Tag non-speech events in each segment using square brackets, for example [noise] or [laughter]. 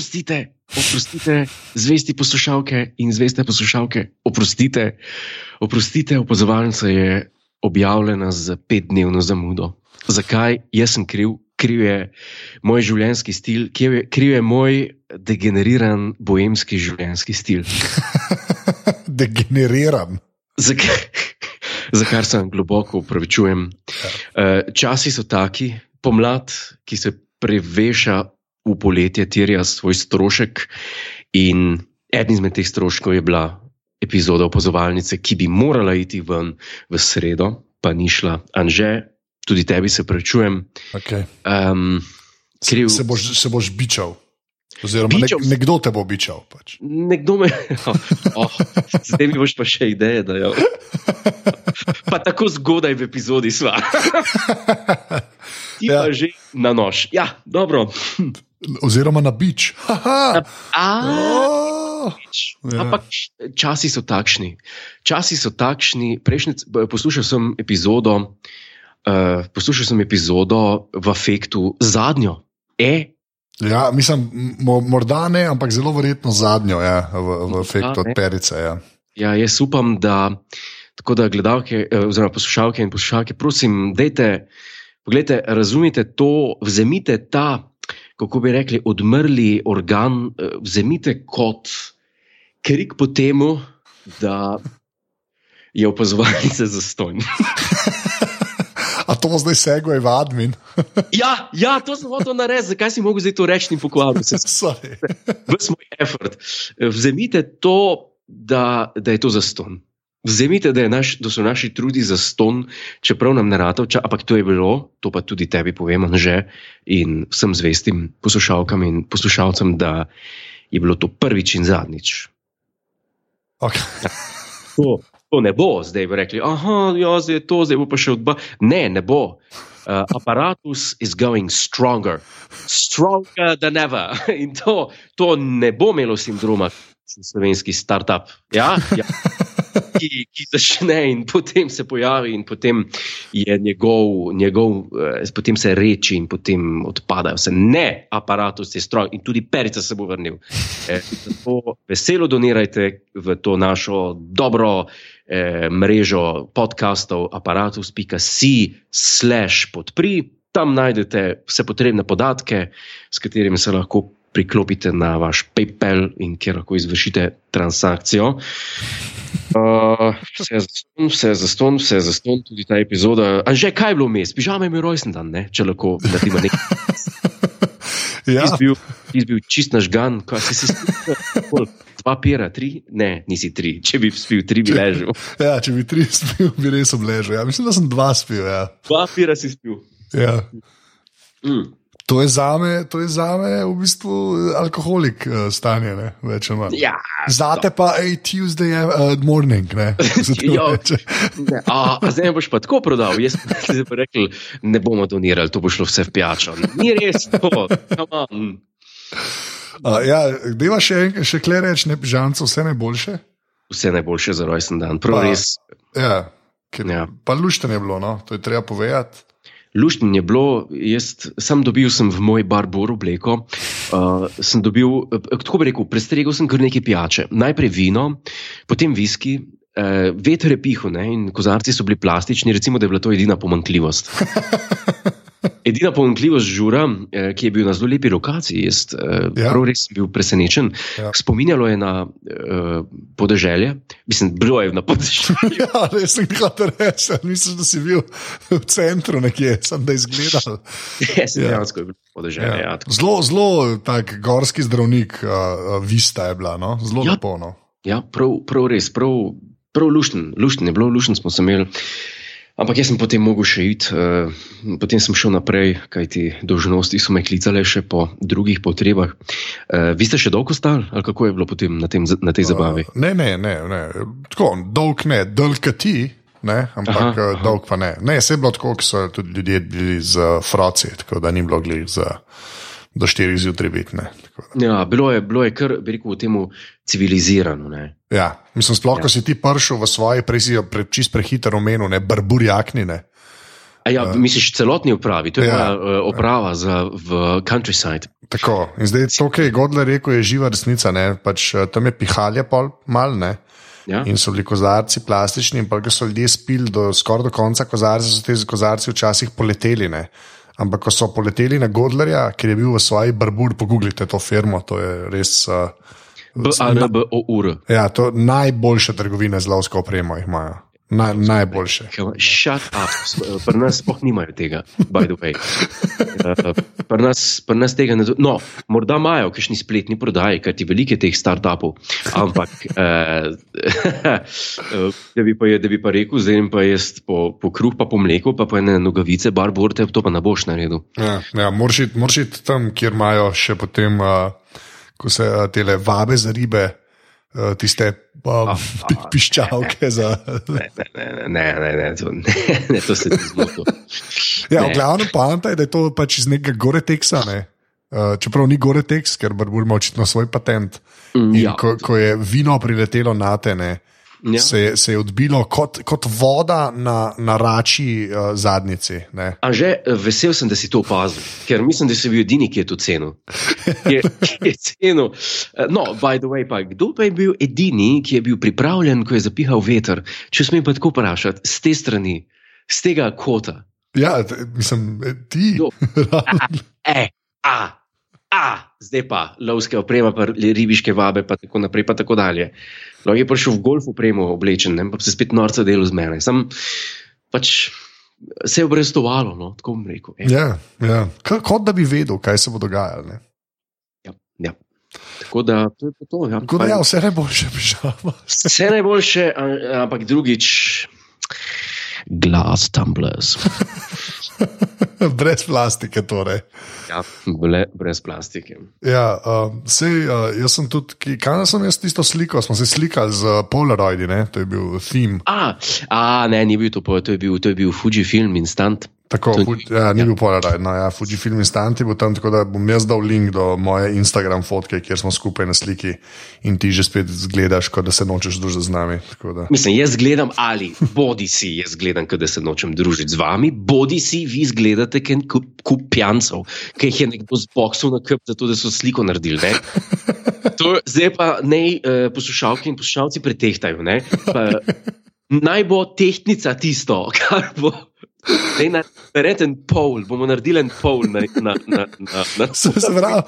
oprostite, oprostite, zvesti poslušalke in zveste poslušalke, oprostite, oprostite, opazovalnica je objavljena z petdnevno zamudo. Zakaj? Jaz sem kriv, kriv je moj življenjski stil, kriv je, kriv je moj degeneriran boemski življenjski stil. [laughs] Degeneriran. Zakaj? Za kar se globoko upravičujem. Uh, časi so taki, pomlad, ki se preveša v poletje, terja svoj strošek, in eden izmed teh stroškov je bila epizoda opazovalnice, ki bi morala iti ven v sredo, pa ni šla. Anže, tudi tebi se prečujem. Okay. Um, kriv... se, se, boš, se boš bičal. Oziroma, nek, nekdo te bo bičal. Pač. Nekdo me. Oh, oh, zdaj mi boš pa še ideje, da je. Pa tako zgodaj v epizodi sva. [laughs] Ti ja. pa že na nož. Ja, dobro. Oziroma na bič. Na, a, oh, ja. Ampak časi so takšni. Časi so takšni. Prejšnji, poslušal sem epizodo, uh, poslušal sem epizodo v afektu zadnjo. E, Ja, mislim, morda ne, ampak zelo verjetno zadnjo, ja, v, v efektu od Perice. Ja. ja, jaz upam, da tako da gledalke, eh, oziroma poslušalke in poslušalke, prosim, dejte, pogledajte, razumite to, vzemite ta, kako bi rekli, odmrli organ, eh, vzemite kot krik po temu, da je opazovalnice za stojn. [laughs] A to zdaj seguje v admin? [laughs] ja, ja, to sem hotel narediti, zakaj si mogel zdaj to reči in pokvariti se? [laughs] Ves moj effort. Vzemite to, da, da je to za ston. Vzemite, da, naš, da so naši trudi za ston, čeprav nam ne rado, ampak to je bilo, to pa tudi tebi povem, že in vsem zvestim poslušalkam in poslušalcem, da je bilo to prvič in zadnjič. Okay. [laughs] To, to ne bo, zdaj bi rekli, ah, ja, zdaj je to, zdaj bo pa še odba. Ne, ne bo. Uh, aparatus is going stronger, stronger than ever. [laughs] In to, to ne bo imelo sindroma, slovenski start-up. Ja? Ja. [laughs] Ki, ki začne in potem se pojavi, in potem je njegov, njegov eh, potem se reči, in potem odpadajo. Se ne, aparatus je stroj, in tudi perica se bo vrnil. Eh, zato veselo donirajte v to našo dobro eh, mrežo podkastov, aparatus.si/slash podpri. Tam najdete vse potrebne podatke, s katerimi se lahko priklopite na vaš PayPal in kjer lahko izvršite transakcijo. Uh, vse za ston, vse za ston, vse za ston, tudi ta epizoda. A že kaj je bilo vmes? Pižama je imel rojsten dan, ne? če lahko naredimo nekaj. [laughs] Ja. Ti si bil, bil čist nažgan, ko si si spil. Dva pera, tri? Ne, nisi tri. Če bi spil tri, bi ležal. [laughs] Ja, če bi tri spil, bi res obležal. Ja. Mislim, da sem dva spil. Ja. Dva pera si spil. Ja. Mm. To je za me, to je za me v bistvu alkoholik uh, stanje, ne? več ali manj. Ja, Zate pa je Tuesday uh, morning. Ne? [laughs] jo, ne, a, a zdaj boš pa tako prodal. Jaz sem rekel, ne bomo donirali, to bo šlo vse v pijačo. Ni res to. Uh, ja, Deva še, še kle reči, ne pižamco, vse najboljše. Vse najboljše za rojsten dan, prav pa, res. Ja, ker, ja. Pa lušten je bilo, no? to je treba povedati. Luštno je bilo, jaz sem dobil sem v moj barbor obleko. Uh, sem dobil, tako bi rekel, prestregel sem kar nekaj pijače. Najprej vino, potem viski, uh, veter je pihal in kozarci so bili plastični, recimo, da je bila to edina pomankljivost. [laughs] Edina pomankljivost žura, eh, ki je bil na zelo lepi lokaciji, jaz eh, ja. prav res bil presenečen. Ja. Spominjalo je na uh, podeželje, mislim, bilo je na podeželju. [laughs] ja, res sem hotel reči, mislim, da si bil v centru nekje, sem da izgledal. Ja, sem ja. dejansko bil podeželje. Ja. Ja, zelo, zelo tak gorski zdravnik, uh, vista je bila, no? zelo ja. lepo. No? Ja, prav, prav res, prav, prav lušten, lušten je bilo, lušten smo se imeli. Ampak jaz sem potem mogel še iti, uh, potem sem šel naprej, kajti dožnosti so me klicale še po drugih potrebah. Uh, vi ste še dolgo stali, ali kako je bilo potem na, tem, na tej zabavi? Uh, ne, ne, ne, ne. Tako, dolg ne, dolg ti, ne, ampak aha, aha. dolg pa ne. Ne, se je bilo tako, ker so tudi ljudje bili z froci, tako da ni bilo glih za do 4 zjutraj biti. Ja, bilo je, bilo je kar, bi rekel, temu civilizirano. Ne? Ja, mislim, sploh, ja. ko si ti prišel v svoje prezijo, pre, čist prehiter omenil, ne, barburjaknine. A ja, misliš celotni upravi, to je Ja. ja. uh, oprava za, v countryside. Tako. In zdaj to, kar je Godler rekel, je živa resnica. Ne? Pač, eh, tam je pihalje pol mal, ne? Ja? In so bili kozarci plastični, in pa so ljudje spili do, skoraj do konca kozarca, so ti kozarci včasih poleteli. Ne? Ampak ko so poleteli na Godlerja, ker je bil v svoji barbur, pogooglite to firmo, to je res. Uh, B-A-R-B-O-U-R. ja, to najboljše trgovine z lovsko opremo jih imajo. Naj, najboljše. Shut up. Pri nas sploh nimajo tega, by the way. Uh, Pri nas, pri nas tega ne. do- No, morda imajo kakšni spletni prodaji, ker ti velike teh startupov. Ampak, uh, [laughs] da, bi pa, je- da bi pa rekel, zdaj jim pa jaz po, po kruh, pa po mleku, pa po ene nogavice, bar borte, to pa ne boš naredil. Ja, ja, moraš iti- tam, kjer imajo še potem, uh, ko se uh, tele vabe za ribe, tiste uh, pi, piščalke za. Ne, ne, ne, ne, ne, to, ne, ne, to se ti zmotil. Ja, Ne. v glavnem poanta je, da je to pač iz nekega gore teksa. Ne? Uh, čeprav ni gore tekst, ker Barbur ima očitno svoj patent. Mm, ja. ko, ko je vino priletelo na te, ne, Ja. se, se je odbilo kot, kot voda na, na rači uh, zadnjici. Ne. Anže, vesel sem, da si to opazil, ker mislim, da si bil edini, ki je to cenil. Ki je, ki je cenil. Eh, No, by the way, pa, kdo pa je bil edini, ki je bil pripravljen, ko je zapihal veter? Če smem pa tako vprašati, z te strani, z tega kota. Ja, mislim, eh, ti. Kdo? [laughs] E, a, a, zdaj pa lovske oprema, pa ribiške vabe, pa tako naprej, pa tako dalje. Lahko je prišel v golf opremo oblečen, ne, pa se spet norca delo z mene. Sam pač se je obrestovalo, no, tako bom rekel. E. Ja, ja. K- Kot da bi vedel, kaj se bo dogajalo. ne. Ja, ja. Tako da to je to. Ja. Tako da ja, vse najboljše, [laughs] pižama. Vse najboljše, ampak drugič, glass tumblers. [laughs] Brez plastike, torej. Ja, bile, brez plastike. Ja, uh, sej, uh, jaz sem tudi, kaj sem jaz tisto sliko, smo se slikali z uh, Polaroidi, ne? to je bil theme. A, a ne, ni bil to, to je bil, to je bil Fujifilm instant. Tako, To Fuji, ja, ni bil Polaroid, no, ja, Fujifilm Instant je bil tam, tako da bom jaz dal link do moje Instagram fotke, kjer smo skupaj na sliki in ti že spet zgledaš, kot da se nočeš družiti z nami. Mislim, jaz gledam ali bodi si jaz gledam, kot da se nočem družiti z vami, bodi si vi zgledate kot kup, kup pijancev, ki jih je nekdo zboksal na krp, zato da so sliko naredili. ne. [laughs] To, zdaj pa naj uh, poslušalke in poslušalci pretehtajo. ne. Pa, naj bo tehtnica tisto, kar bo. Naredite en pol, bomo naredili en pol na, na, na, na, na. Se, [laughs] se pravi,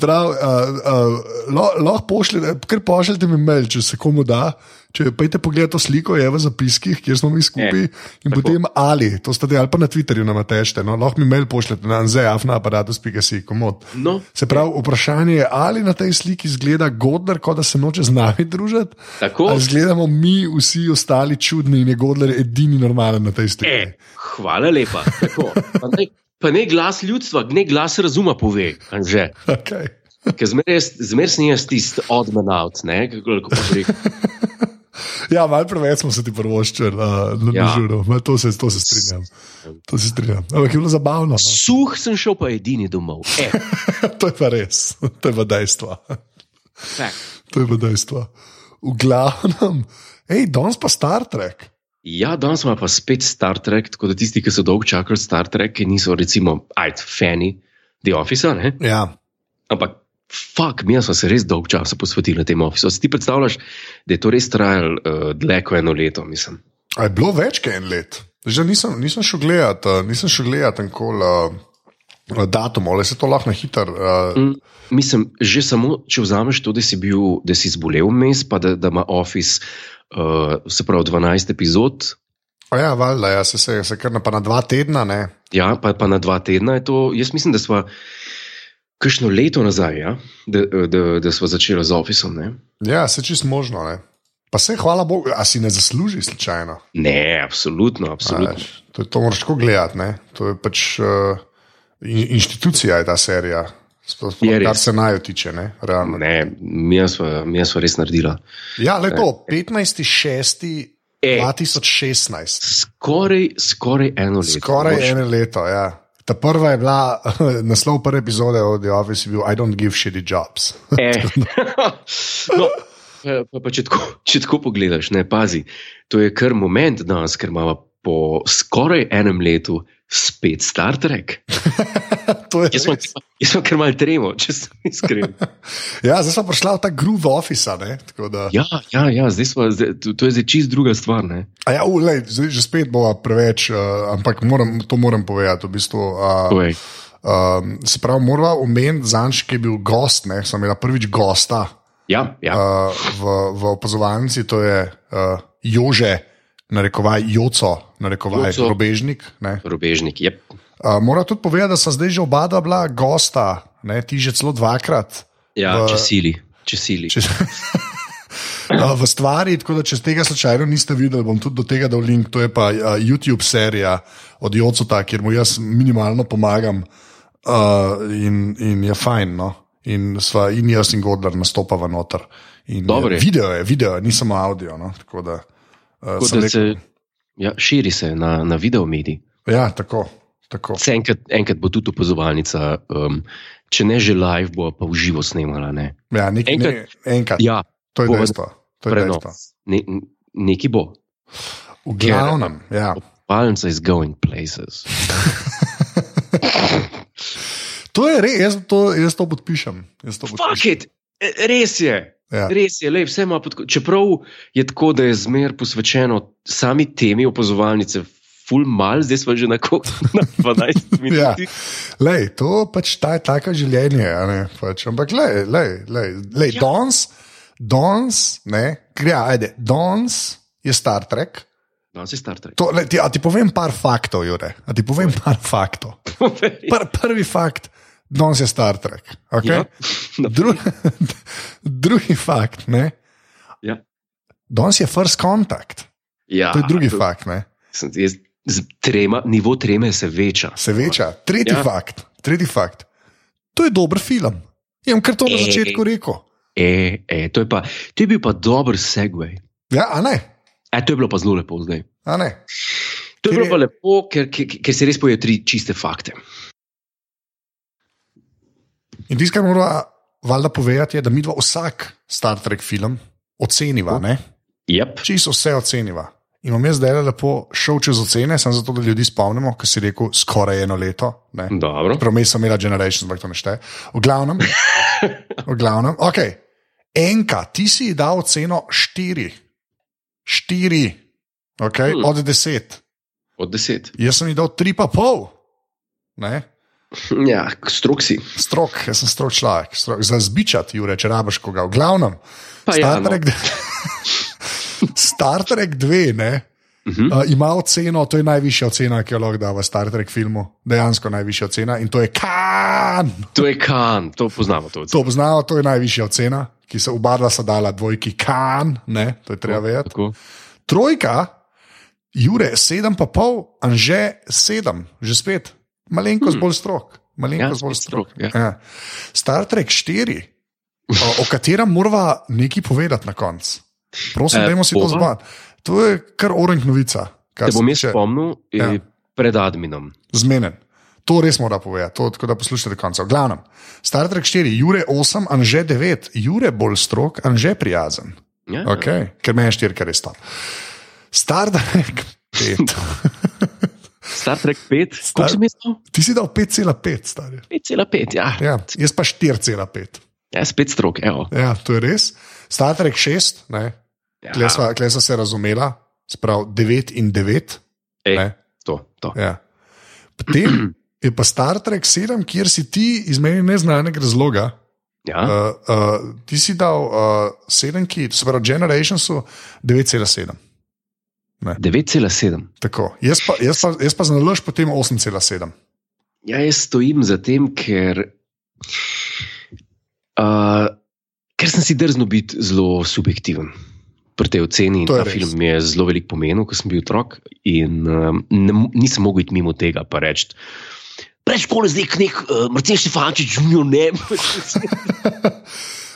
pravi uh, uh, lo- lahko pošljete, kar pošljete mi mail, če se komu da. Če pejte pogled to sliko, je v zapiskih, kjer smo mi skupaj, in tako. potem ali, to ste ali pa na Twitterju nam tešte, no, lahko mi mail pošljete na anzeafna aparatus.si, komod. No, Se pravi, vprašanje je, ali na tej sliki izgleda Godler, kot da se noče z nami družiti, tako. ali izgledamo mi vsi ostali čudni in je Godler edini normalen na tej sliki. E, hvala lepa. Pa ne, glas ljudstva, ne glas razuma pove. Anže. Okay. Ker zmeraj zmeraj sem jaz tisti odd man out, kako lahko rekel. [laughs] [laughs] Ja, malo preveč smo se ti prvoščili uh, na Ja. dežuru, ja. to, se- to se strinjam. To se strinjam. Ampak je bilo zabavno. No? Suh sem šel pa edini domov. E, [laughs] to je pa res, [laughs] to je pa dejstvo. tak. To je pa dejstvo. V glavnem, hej, danes pa Star Trek. Ja, danes smo pa spet Star Trek, tako da tisti, ki so dolgo čakali Star Trek, ki niso recimo, ajd, fani The Office, ne? Ja. ampak. Fak, mi smo se res dolgo časa posvetili na tem ofisu. Si ti predstavljaš, da je to res trajalo uh, dlje kot eno leto, mislim. A je bilo več kot en let. Že nisem, nisem šel gledat, uh, nisem šel gledat enkoli uh, datum, ali se to lahko na hiter. Uh, Mm, mislim, že samo, če vzameš to, da si, bil, da si zbolel vmes, pa da, da ima Office, uh, se pravi, 12 epizod, a ja, valjda, ja, se, se, se kar na, pa na dva tedna, ne. ja, pa, pa na dva tedna je to. Jaz mislim, da smo kakšno leto nazaj, ja, da, da, da smo začeli z Officeom. Ne? Ja, se čist možno, ne. Pa se, hvala Bogu, a si ne zasluži slučajno. ne, absolutno, absolutno. veš, To, to moraš tako gledati. ne. To je pač uh, in, inštitucija, je ta serija. Sploh, kar se naj tiče, ne, realno. Ne, mi smo, res naredili. Ja, le to, 15.6. E. 2016. Skoraj, skoraj eno leto. Skoraj Boš- eno leto. Ja. Ta prva je bila, [laughs] naslov prve epizode od The Office je bil I don't give shitty jobs. [laughs] E. [laughs] no, pa, pa, pa če, tako, če tako pogledaš, ne pazi, to je kar moment danes, ker imamo po skoraj enem letu spet Star Trek. [laughs] Jaz sem, jaz sem kar mal tremo, če sem iskren. [laughs] Ja, zdaj smo prišli v ta groove office. Ne? Da, Ja, ja, ja zdaj smo, zdaj, to, to je zdaj čist druga stvar. Ne? A ja, u, lej, zdaj že spet bo preveč, uh, ampak moram, to moram povedati. V bistvu, uh, Povej. um, se pravi, moramo omeniti zanj, ki je bil gost, ne, sem imel prvič gosta Ja, ja. uh, v, v opazovalnici, to je uh, Jože, narekovaj Joco, narekovaj Joco. Robežnik. Ne. Robežnik. Yep. Uh, Moram tudi povedati, da sem zdaj že oba bila gosta, ne, ti že celo dvakrat. Ja, V- če sili. Če sili. Če, [laughs] uh, v stvari, tako da če tega slučajno niste videli, bom tudi do tega dal link. To je pa uh, YouTube serija od Jocota, kjer mu jaz minimalno pomagam uh, in, in je fajn. No? In, sva, in jaz in Gordon nastopava noter. In je, je. video je, video, ni samo audio. No? Tako da, uh, se, ja, širi se na, na video mediji. ja, tako. tako. Se enkrat, enkrat bo tudi opazovalnica, um, če ne že live, bo pa v živo snemala. Ne? Ja, nek, Enkrat- ne, enkrat. Ja, to je dejstvo. To je dejstvo. Ne, neki bo. V glavnem, ja. Palnica is going places. [laughs] To je res, jaz to, jaz to podpišem. Jaz to Fuck podpišem. it! E, Res je. Ja. Res je, lej, vse ima pod ko- Čeprav je tako, da je zmer posvečeno sami temi opazovalnice, ful mal, zdaj smo že na, ko, [laughs] na 12 [laughs] minut. Ja. Lej, to pač ta, tako življenje. Pač. Ampak, lej, lej, lej, lej Ja. ja. danes, danes, ne, gre, ajde, danes je Star Trek. No, si Star Trek. To, lej, ti, ti povem par faktov, Jure. A ti povem par faktov. [laughs] Pr, prvi fakt, danes je Star Trek. Okay? Ja. [laughs] Dru, drugi fakt, ne. Ja. Danes je first contact. Ja, To je drugi fakt, ne. Sem, jaz, trema, nivo treme se veča. se veča. Tretji Ja. ja. fakt, tretji fakt. To je dober film. Jaz sem kar to na Ej. začetku rekel. E, e, to, je pa, to je bil pa dober segway. Ja, a ne, E, to je bilo pa zelo lepo zdaj. To je Ker bilo je- pa lepo, ker, ker, ker se res poje tri čiste fakte. In tisto, kar moramo valjda povedati, je, da mi dva vsak Star Trek film oceniva, ne? Yep. čisto vse oceniva. In bom jaz zdaj lepo šel čez ocene, samo zato, da ljudi spomnimo, ker si rekel skoraj eno leto. Prav, sem imela Generation, ampak to ne šteje. V glavnem, [laughs] v glavnem, ok. Enka, ti si dal oceno štiri, štiri, okay, hmm. od deset. Od deset. Jaz sem ji dal tri pa pol. Ne? Ja, strok si. Strok, jaz sem strok človek, strok, za zbičati, Jure, če rabiš koga. V glavnem, Pa ja, Star, no. Trek, [laughs] Star Trek 2 ne, Uh -huh. uh, ima oceno, to je najvišja ocena, ki jo lahko da v Star Trek filmu, dejansko najvišja ocena in to je kan. To je kan, to poznamo. To. To poznamo, to je najvišja ocena, ki se oba dva sta dala dvojki kan, ne, to je treba vedeti. Tako. Trojka, Jure, sedem pa pol, anže sedem, že spet, malenkost hmm. bolj strok. Malenkost Ja, bolj strok. strok, ja. Ja. Star Trek 4, o, o katerem moramo nekaj povedati na koncu. Prosim, Eh, dajmo si to zbati. To je kar oranž novica. kar Te se bom jaz spomnil Ja. ja. pred adminom. Zmenen. To res mora povedati, to, tako da poslušate do konca. V glavnem, Star Trek 4, Jure 8, Anže 9, Jure bolj strok, Anže prijazen. Ja. Okay. Ker me je štirka res tam. Star Trek 5. [laughs] Star Trek 5, Star- koliko sem jaz dal? Ti si dal 5,5, stari. 5,5, ja. ja. Ja, jaz pa 4,5. ja. Spet strok, evo. Ja, to je res. Star Trek 6, ne, Ja. Kle sva, kle sva se razumela, sprav 9 in 9. Ej, Ne. to, to. Ja. Potem je pa Star Trek 7, kjer si ti iz meni neznanega razloga. Ja. Uh, uh, ti si dal uh, 7, ki se pravi, Generationsu 9,7. 9,7. Tako. Jaz pa, jaz pa, jaz pa znalaš potem 8,7. Ja, jaz stojim za tem, ker, uh, ker sem si drznil biti zelo subjektiven pri tej oceni. in je Ta res. film je zelo velik pomenil, ko sem bil otrok in um, ne, nisem mogel iti mimo tega pa reči. Preveč kole zdaj nek uh, Marcin Štefančič, junior ne. [laughs]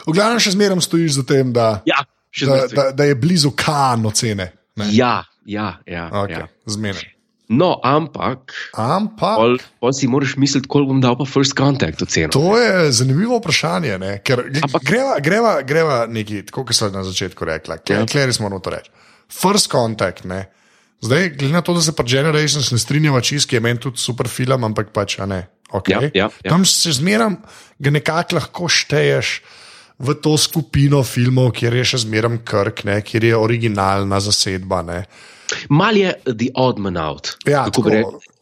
V glavnem še zmeraj stojiš za tem, da, ja, še da, da, da je blizu kan ocene. Ne? Ja, ja, ja. Okay, ja. Zmeraj. No, ampak, Ampak. pol, pol si moraš misliti, koliko bom dal pa first contact oceno. To je zanimivo vprašanje. Ne? Ker Ampak- greva, greva, greva neki, tako kot sem na začetku rekla, Ja. Klej res moramo to reči. First contact, ne? Zdaj, glede na to, da se pa Generations ne strinjava čist, ki je meni tudi super film, ampak pač ne. Okay. Ja, ja, ja. Tam se zmeram, ga nekako lahko šteješ v to skupino filmov, kjer je še zmeraj krk, ne, kjer je originalna zasedba. Ne. Mal je The Odd Man Out. Ja, tako,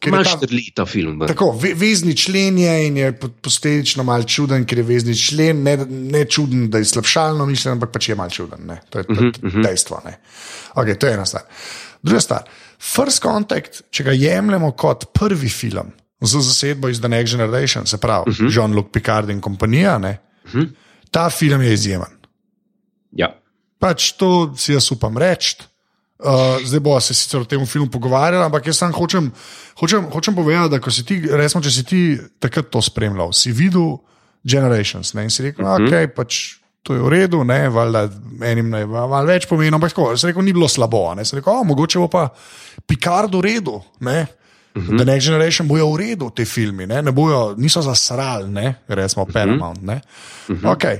Mal tam- štrli ta film. ven. Tako, ve, vezni člen je in je po- posledično mal čuden, ker je vezni člen, ne, ne čuden, da je slabšalno mišljen, ampak pač je mal čuden. Ne. To je, to je Mhm, dejstvo. Ne. Okay, to je ena stvar. Druga stvar. First Contact, če ga jemljemo kot prvi film za zasedbo iz The Next Generation, se pravi uh Mhm. -huh. Jean-Luc Picard in kompanija, ne, uh -huh. ta film je izjemen. Ja. Pač to si jaz upam reči. Uh, zdaj bo se sicer o tem filmu pogovarjali, ampak jaz samo hočem, hočem, hočem povedati, da si ti, resmo, če si ti takrat to spremljal, si videl Generations ne, in si rekel, uh -huh. ok, pač to je v redu, ne, valjda enim ne, malo več pomeni, ampak tako, si rekel, ni bilo slabo, ne, si rekel, oh, mogoče bo pa Picard v redu, ne. Uh -huh. The Next Generation bojo v redu, te filmi, ne, ne bojo, niso zasrali, ne, recimo Paramount. Ne. Uh -huh. okay.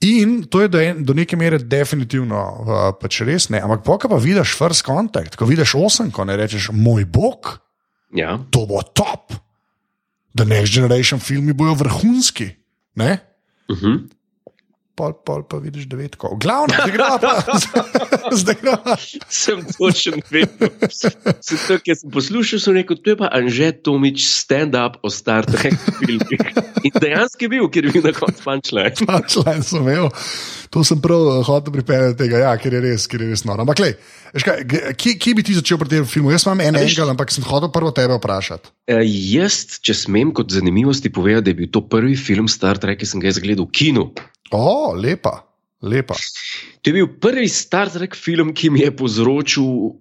In to je do, en, do neke mere definitivno uh, pač res ne. Ampak, ko pa vidiš first contact, ko vidiš osem, ko ne rečeš, moj bog, Ja. to bo top. The next generation filmi bojo vrhunski. Ne? Uh -huh. Pol, pol pa vidiš devetko. Glavno, zdaj gre pa. [laughs] zdaj gre pa. Sem točen vedel. Se to, ki sem poslušal, sem rekel, to je pa Anže Tomič stand-up o Star Trek filmih. In dejansko je bil, ker je bil na koncu punčline. Punchline sem imel. To sem prav eh, hotel pripeljati tega, ja, ker je res, ker je res noro. Ampak, lej, kaj, kje, kje bi ti začel pri tem filmu? Jaz imam en engel, ampak sem hotel prvo tebe vprašati. Uh, jaz, če smem kot zanimivosti povedati, da je bil to prvi film Star Trek, ki sem ga gledal v kinu. O, lepa, lepa. To je bil prvi Star Trek film, ki mi je povzročil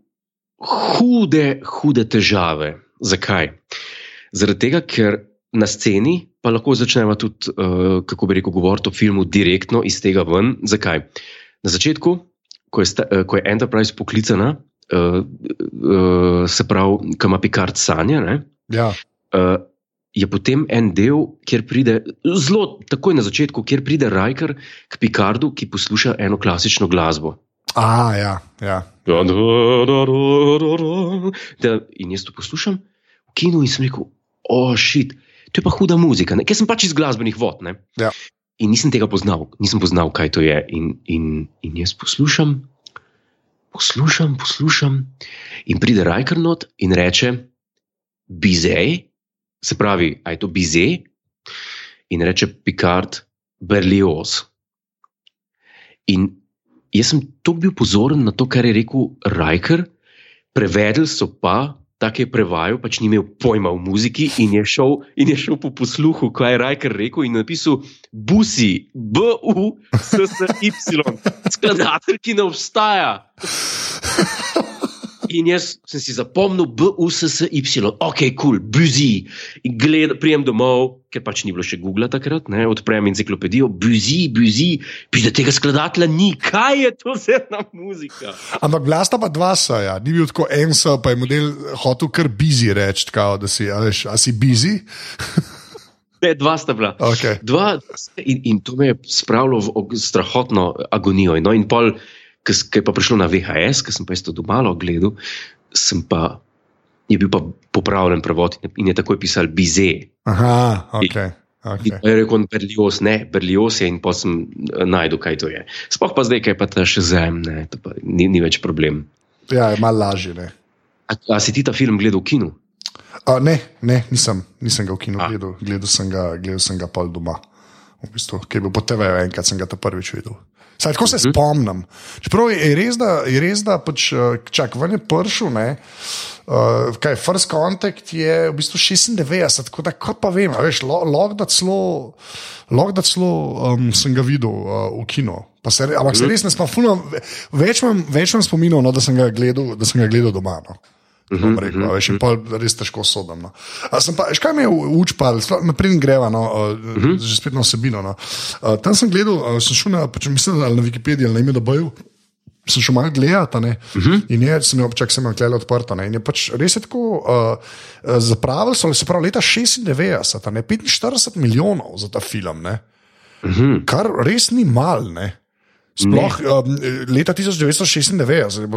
hude, hude težave. Zakaj? Zaradi tega, ker na sceni pa lahko začnemo tudi, uh, kako bi rekel, govoriti o filmu direktno iz tega ven. Zakaj? Na začetku, ko je, sta, uh, ko je Enterprise poklicana, uh, uh, se pravi, kam ima Picard sanje. Ne? Ja, Uh, je potem en del, kjer pride, zelo takoj na začetku, kjer pride Riker k Picardu, ki posluša eno klasično glasbo. A, ja, ja. Da, in jaz to poslušam v kinu in sem rekel, ošit, to je pa huda muzika, ne? ker sem pač iz glasbenih vod. Ne? Ja. In nisem tega poznal, nisem poznal, kaj to je. In, in, in jaz poslušam, poslušam, poslušam, in pride Riker not in reče, bizej, se pravi, aj to bizej, in reče Picard, Berlioz. In jaz sem tako bil pozoren na to, kar je rekel Riker, prevedli so pa. Tako je prevajal, pač ni imel pojma o muziki, in je šel, in je šel po posluhu, kaj je Rajker rekel, in napisal: Busi, B-U-S-S-Y, skladatelj, ki ne obstaja. In jaz sem si zapomnil, B-U-S-S-Y, ok, kul, cool, buzi. In gled, prijem domov, ker pač ni bilo še Google takrat, ne, odprem enciklopedijo, buzi, buzi, pide tega skladatelja ni, kaj je to za ena muzika. Ampak bila sta pa dva saja, ni bil tako en sa, pa je model hotel kar busy reči, da si, a veš, a si busy. [laughs] Ne, dva sta bila. Okay. Dva, in, in to me je spravilo v strahotno agonijo. No, in pol, ki je pa prišlo na VHS, ki sem pa isto domalo gledal, sem pa, je bil pa popravljen prevod in je, je takoj pisal Bize. Aha, ok. Okay. je rekel Berlioz, ne, Berlioz je in pa sem eh, najdel, kaj to je. Sploh pa zdaj, kaj pa ta še zem, ne, to pa ni, ni več problem. Ja, je malo lažje. Ne? A, a si ti ta film gledal v kinu? A, ne, ne, nisem, nisem ga v kinu A. gledal, gledal sem ga, gledal sem ga pol doma. V bistvu, ki je bil po TV-ju enkrat, sem ga ta prvič videl. Saj, tako se Mhm. spomnim. Čeprav je res, da je res, da pač, eh, čak, ven je pršil, ne. Uh, kaj, first contact je v bistvu 96, tako da kot pa vem, veš, lahko da celo, da celo um, sem ga videl uh, v kinu. Se, ampak se res ne spomnim, več imam, več imam spominov, no, da, sem gledal, da sem ga gledal doma. No. Bom rekel, a veš, in pol res težko sodim. No. A sem pa, veš, kaj me je učpal, naprej greva, no, uh, uh -huh. že spet na osebino. No. Uh, tam sem gledal, uh, sem šel na, pač, mislim, na Wikipediji ali na ime DB-ju. Sem šel malo gledati, uh -huh. in je, sem imel, čak sem imel klele odprto. Ne, in je pač res je tako, uh, uh, zapravili so, se pravi, leta 96, a ne 45 milijonov za ta film, ne, Mhm. kar res ni mal, ne. Sploh um, leta 1996,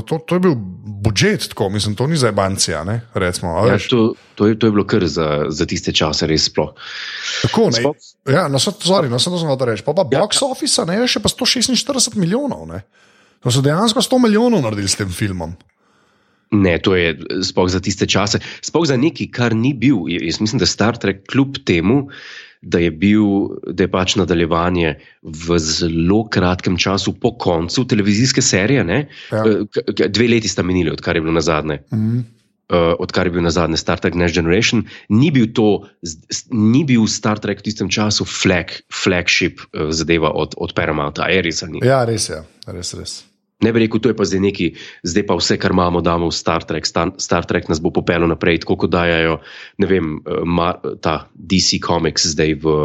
to, to je bil budžet, tako mislim, to ni za Bancija. Ne, recimo, ja, to, to, je, to je bilo kar za, za tiste čase, res sploh. Tako, ne, sploh. Ja, no, sorry, no, sem to znal reči. Pa, pa ja, box office, ne, še pa 146 milijonov. Ne. To so dejansko 100 milijonov naredili s tem filmom. Ne, to je sploh za tiste čase, sploh za nekaj, kar ni bil. Jaz mislim, da Star Trek kljub temu da je, bil, da je pač nadaljevanje v zelo kratkem času po koncu televizijske serije. Ja. Eh, dve leti sta minili, odkar je bilo na zadnje. Mhm. Uh, odkar je bil na zadnje Star Trek Next Generation, ni bil to, ni bil Star Trek v tistem času flag, flagship uh, zadeva od, od Paramounta, ali res ali ni? Ja, res je, res, res. Ne bi rekel, to je pa zdaj neki, zdaj pa vse, kar imamo, damo v Star Trek. Star, Star Trek nas bo popeljal naprej, tako kot dajajo, ne vem, eh, ma, ta DC Comics zdaj v,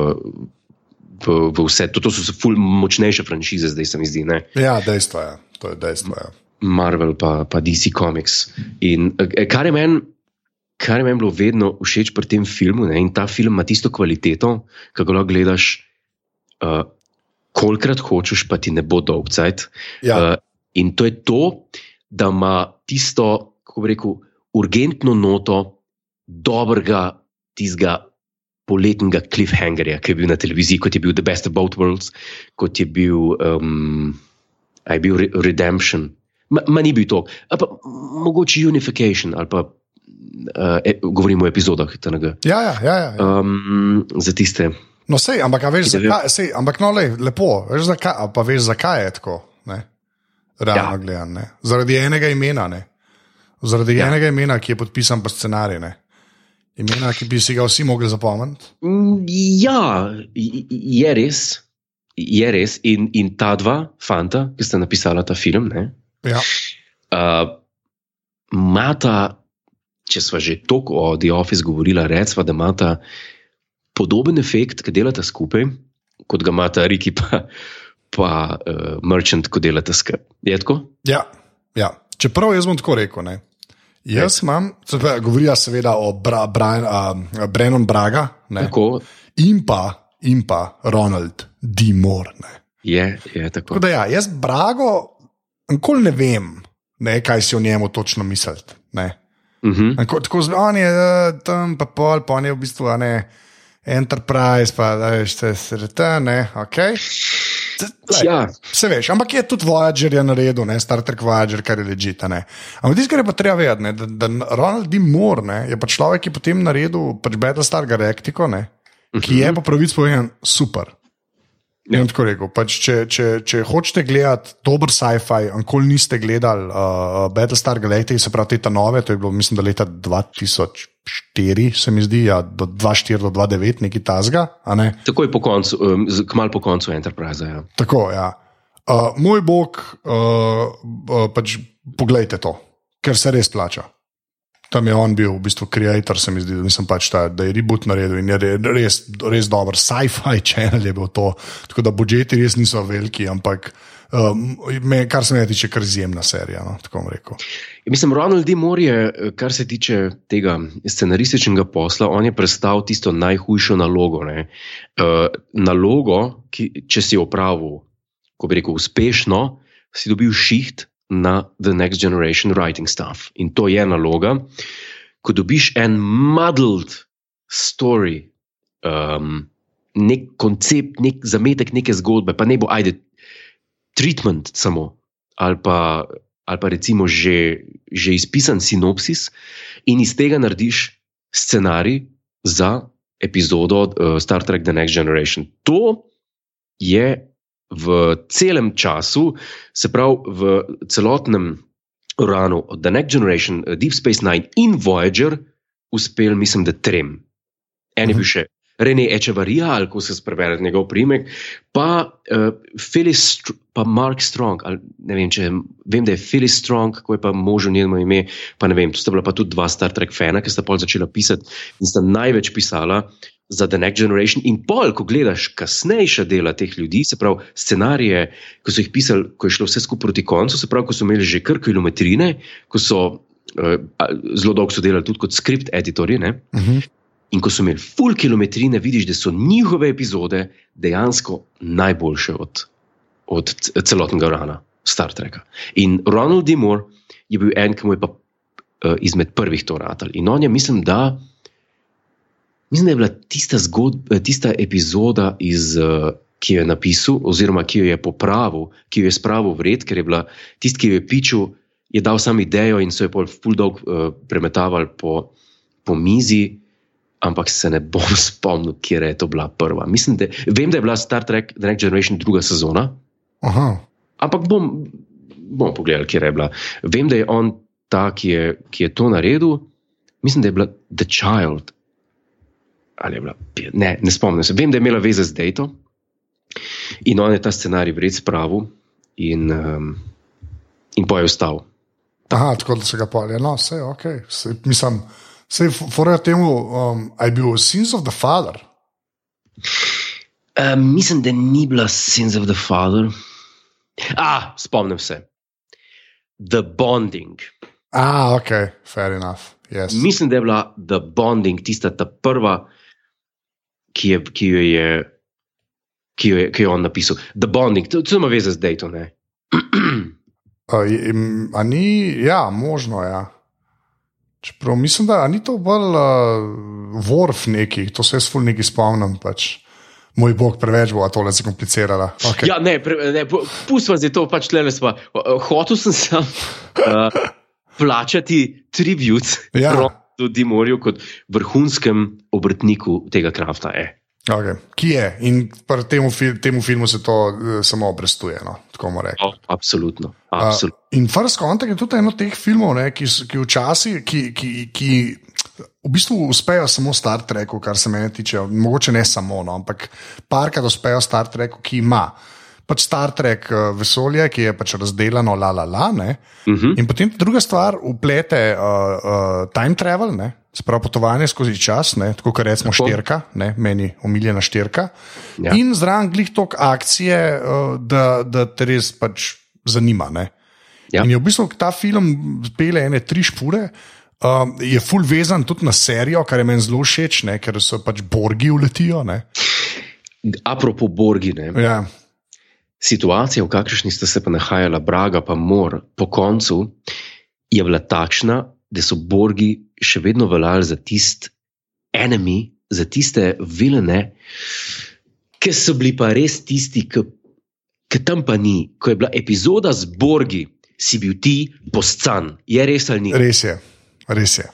v, v vse. To, to so ful močnejše franšize, zdaj se mi zdi. Ne? Ja, dejstvo je, to je dejstvo. Je. Marvel pa, pa DC Comics. In eh, kar je meni. Kar je meni bilo vedno všeč pri tem filmu, ne, in ta film ima tisto kvaliteto, kako lahko gledaš, uh, kolikrat hočeš, pa ti ne bo dolg cajt. Ja. Uh, In to je to, da ima tisto, kako bi rekel, urgentno noto dobrega, tistega poletnega cliffhangerja, ki je bil na televiziji, kot je bil The Best of Both Worlds, kot je bil, um, je bil Re Redemption. Ma, ma ni bil to, ali pa mogoče Unification, ali pa uh, e, govorimo o epizodah TNG. Ja, ja, ja. ja, ja. Um, za tiste. No, sej, ampak veš, zakaj, sej, ampak no, le, lepo, veš, zakaj, pa veš, zakaj je tako. Ne? Realno ja. gledano. Zaradi enega imena, ne? zaradi ja. enega imena, ki je podpisan po scenariju. Imena, ki bi si ga vsi mogli zapomniti. Mm, ja, je res. Je res. In, in ta dva fanta, ki sta napisala ta film, ja. uh, imata, če smo že toliko o The Office govorili, recimo, da imata podoben efekt, ki delata skupaj, kot ga imata Riki pa pa uh, merchant, ko delate skupaj. Je tako? Ja, ja. čeprav jaz bom tako rekel. Ne. Jaz imam, govorijo seveda o Bra, Brian, uh, Brennan Braga in pa, in pa Ronald D. Moore. Je, je tako. tako da, ja, jaz Brago, nikoli ne vem, ne, kaj si o njemu točno misliti. Uh mhm. -huh. Tako zelo je tam, pa pol, pa je v bistvu ne, Enterprise, pa da veš, te srte, ne, ok. Ja. Se veš, ampak je tudi Voyager je naredil, ne? Star Trek Voyager, kar je ležite. Ampak tisto, kar je pa treba vedeti, da, da Ronald D. Moore ne? je pa človek, ki je potem naredil pač Battlestar Galactico, ne? ki je pa pravic povedan super. Ja. Rekel, pač če, če, če hočete gledati dober sci-fi, ankoli niste gledali uh, Battlestar Galactica, se pravi te nove, to je bilo, mislim, da leta 2004, se mi zdi, ja, do 2004 do 2009, nekaj tasga. Ne? Takoj po koncu, um, kmalu po koncu Enterprise. Ja. Tako, ja. Uh, moj bog, uh, uh, pač poglejte to, ker se res plača tam je on bil v bistvu ustvarjalec, se mi zdi, da, pač ta, da je reboot naredil in je res, res dober. Sci-fi channel je bil to, tako da budžeti res niso veliki, ampak. Um, me, kar se mi tiče, kar izjemna serija. No, ja, mislim, Ronald D. Moore je, kar se tiče tega scenarističnega posla, on je predstavil tisto najhujšo nalogo. Uh, nalogo, ki, če si opravil, ko bi rekel, uspešno, si dobil šiht, na The Next Generation Writing Stuff. In to je naloga, ko dobiš en muddled story, um, nek koncept, nek zametek neke zgodbe, pa ne bo ajde treatment samo, ali pa, ali pa recimo že, že izpisan sinopsis, in iz tega narediš scenarij za epizodo uh, Star Trek The Next Generation. To je v celem času, se pravi v celotnem uranu od The Next Generation, uh, Deep Space Nine in Voyager, uspel, mislim, da trem. En je bil mhm. še Rene Echevarija, ali ko se sprevede njegov primek, pa, uh, Phyllis, pa Mark Strong. Ali, vem, če, vem, da je Phyllis Strong, ko je pa možno njeno ime, pa ne vem. Tu sta bila pa tudi dva Star Trek fana, ki sta pol začela pisati in sta največ pisala za The Next Generation. In pol, ko gledaš kasnejša dela teh ljudi, se pravi scenarije, ki so jih pisali, ko je šlo vse skupaj proti koncu, se pravi, ko so imeli že kar kilometrine, ko so uh, zelo dolgo delali tudi kot skript editorji. Uh mhm. -huh. In ko so imeli full kilometrine, vidiš, da so njihove epizode dejansko najboljše od od celotnega rana Star Treka. In Ronald D. Moore je bil en, ki mu je pa uh, izmed prvih to ratal. In on je, mislim, da, mislim, da je bila tista, zgodba, tista epizoda, iz, uh, ki jo je napisal, oziroma ki jo je popravil, ki jo je spravil v red, ker je bila tisti, ki jo je pičil, je dal sam idejo in so jo pol full dog uh, premetavali po, po mizi. Ampak se ne bom [laughs] spomnil, kje je to bila prva. Mislim, da, vem, da je bila Star Trek The Next Generation druga sezona, Aha. ampak bom, bom pogledal, kje je bila. Vem, da je on ta, ki je, ki je to naredil. Mislim, da je bila The Child. Ali je bila, ne, ne spomnim se. Vem, da je imela veze z Dejto in on je ta scenarij vred spravil in, um, in pa je vstal. Aha, tako da se ga pali. No, vse je ok. Se, mislim, se fora temu, um, aj bil Sins of the Father. Um, mislim, da ni bila Sins of the Father. Ah, spomnim se. The Bonding. Ah, ok, fair enough. Yes. Mislim, da je bila The Bonding tista ta prva, ki, je, ki, jo je, ki, jo je, ki jo je on napisal. The Bonding, to, to ima veze z Dayton. Ne? Uh, je- a ni, ja, možno je. Ja. Čeprav mislim, da ni to bolj uh, vorf neki, to se jaz ful neki spomnim. Pač. Moj bog, preveč bo tole zakomplicirala. Okay. Ja, ne, pre, ne pustimo zdaj to, pač tle smo. Hotel sem sam uh, plačati tribut Ja. Dimorju kot vrhunskem obrtniku tega krafta. Eh. Okay. Ki je in pri temu, fil temu filmu se to uh, samo obrestuje. No. Oh, absolutno. absolutno. Uh, in First Contact je tudi eno teh filmov, ne, ki, ki včasih, ki, ki, ki v bistvu uspejo samo Star Treku, kar se mene tiče, mogoče ne samo, no, ampak parkrat uspejo Star Treku, ki ima. Pač Star Trek uh, vesolje, ki je pač razdeljeno, la la la. Ne? Uh -huh. In potem druga stvar, uplete uh, uh, time travel, ne? Spravo potovanje skozi čas, ne? tako kot rečemo štirka, ne? meni omiljena štirka. Ja. In zraven glih tok akcije, uh, da, da te res pač zanima. Ne? Ja. In je v bistvu ta film pele ene tri špure. Um, je full vezan tudi na serijo, kar je meni zelo všeč, ne? ker so pač borgi uletijo. Ne? Apropo Borgine, Ja. situacija, v kakršni sta se pa nahajala Braga in Mor po koncu, je bila takšna, da so Borgi še vedno veljali za tisti enemi, za tiste vilene, ki so bili pa res tisti, ki, ki tam pa ni. Ko je bila epizoda z Borgi, si bil ti poscan, je res ali ni? Res je, res je.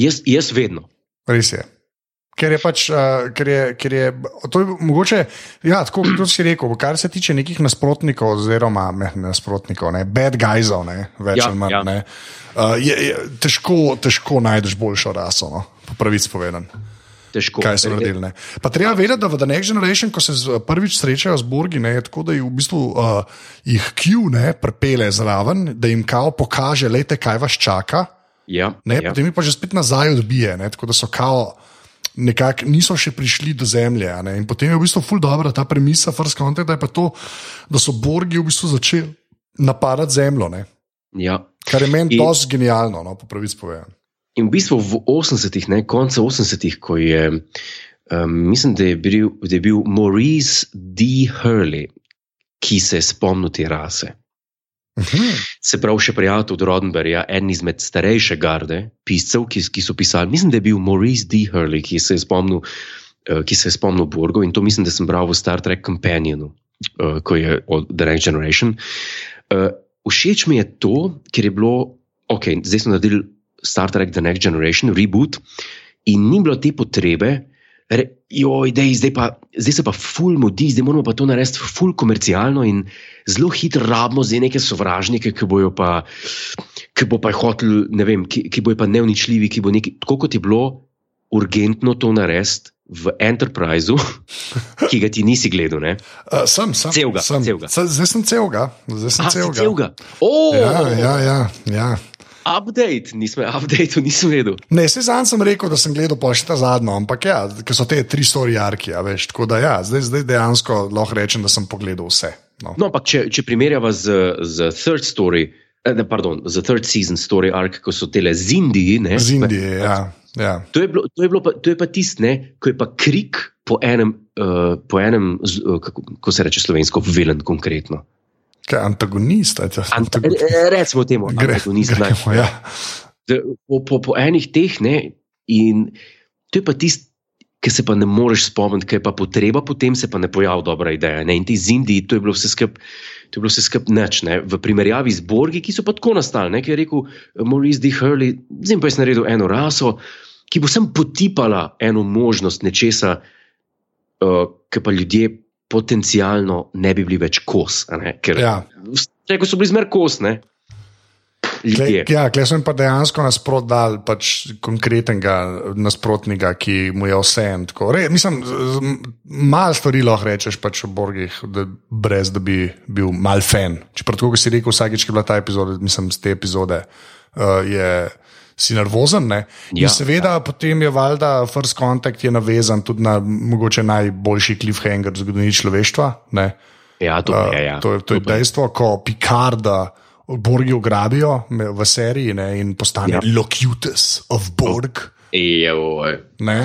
Jaz, jaz vedno. Res je. Ker je pač, uh, ker je, ker je, to je mogoče, ja, tako kot si rekel, kar se tiče nekih nasprotnikov, oziroma ne, nasprotnikov, ne, bad guysov, ne, več Ja, ali manj. ja. Ne, uh, je, je, težko, težko najdeš boljšo raso, no, po pravici povedano. Težko. Kaj so naredili? Ne. Pa treba vedeti, da v The Next Generation, ko se prvič srečajo z Borgi, ne, je tako, da jih v bistvu uh, jih Q ne prepele zraven, da jim kao pokaže, lejte, kaj vas čaka. Ja, Ne, ja. Potem jih pa že spet nazaj odbije, ne, tako da so kao. Nekako niso še prišli do zemlje. In potem je v bistvu ful dobro ta premisa, first contact, da je pa to, da so Borgi v bistvu začeli napadati zemljo, ne. ja. kar je meni In- dosti genialno, no, po pravici povedano. In v bistvu v 80-ih, ne, konca 80-ih, ko je, um, mislim, da je, bil, da je bil Maurice D. Hurley, ki se je spomnil te rase. Mhm. Se pravi, še prijatelj od Rodenberga, en izmed starejše garde piscev, ki, ki so pisali. Mislim, da je bil Maurice D. Hurley, ki se je spomnil, uh, ki se je spomnil Borgo in to mislim, da sem bral v Star Trek Companionu, uh, ko je od The Next Generation. Uh, všeč mi je to, ker je bilo, ok, zdaj smo naredili Star Trek The Next Generation, reboot, in ni bilo te potrebe. Re, joj, dej, zdaj, pa, zdaj se pa ful mudi, zdaj moramo pa to narediti ful komercialno in zelo hitro rabimo zdaj neke sovražnike, ki bojo pa, ki bo pa hotel, ne vem, ki, ki bojo pa neuničljivi, ki bo neki, tako kot je bilo urgentno to narediti v Enterpriseu, [laughs] ki ga ti nisi gledal. Ne? Uh, sem, sem. Celega, sem. celega. Zdaj sem celega. Zdaj sem A, si celega. celega. Oh, Ja, ja, ja, ja. Update, nisem, update, nisem vedel. Ne, se zanj sem rekel, da sem gledal pa še ta zadnjo, ampak ja, ker so te tri story arki, ja, veš. Tako da ja, zdaj, zdaj dejansko lahko rečem, da sem pogledal vse. No. No, ampak če, če primerjava z, z Third Story, eh, ne, pardon, z Third Season Story Arc, ko so tele z Indiji, ne, Z Indije, ja. ja. To je bilo, to je bilo pa, to je pa tisto, ne, ko je pa krik po enem, uh, po enem uh, kako, kako se reče slovensko, vilen konkretno. Kaj, antagonist, ajte, Anta, antagonist. re- recimo temu, Gre, antagonist. naj- gremo, ja. Po, po, po enih teh, ne, in to je pa tisto, ki se pa ne moreš spomniti, kaj je pa potreba, potem se pa ne pojavi dobra ideja. Ne. In ti zindi, to je bilo vse skupaj. To je bilo vse skupaj ne? v primerjavi z Borgi, ki so pa tako nastali. Ne? Ki je rekel eh, Maurice D. Hurley, zdaj pa je naredil eno raso, ki bo sem potipala eno možnost nečesa, uh, ki pa ljudje potencialno ne bi bili več kos. Ker Ja. Rekel so bili zmer kos, ne? Ljudje. Kle, ja, klej jim pa dejansko nasprot dal pač konkretnega nasprotnika, ki mu je vse en. mislim, malo stvari lahko rečeš pač o Borgih, da, brez da bi bil mal fan. Čeprav, tako kot si rekel, vsakeč, ki je bila ta epizoda, mislim, z te epizode, uh, je. Si nervozen, ne? In Ja, seveda, ja. potem je valjda First Contact navezan tudi na mogoče najboljši cliffhanger v zgodovini človeštva. Ne? Ja, to Uh, je. Ja. To je, to je dejstvo, ko Picarda Borgi ugrabijo v seriji ne, in postane Ja. Locutus of Borg. Joj. Ne.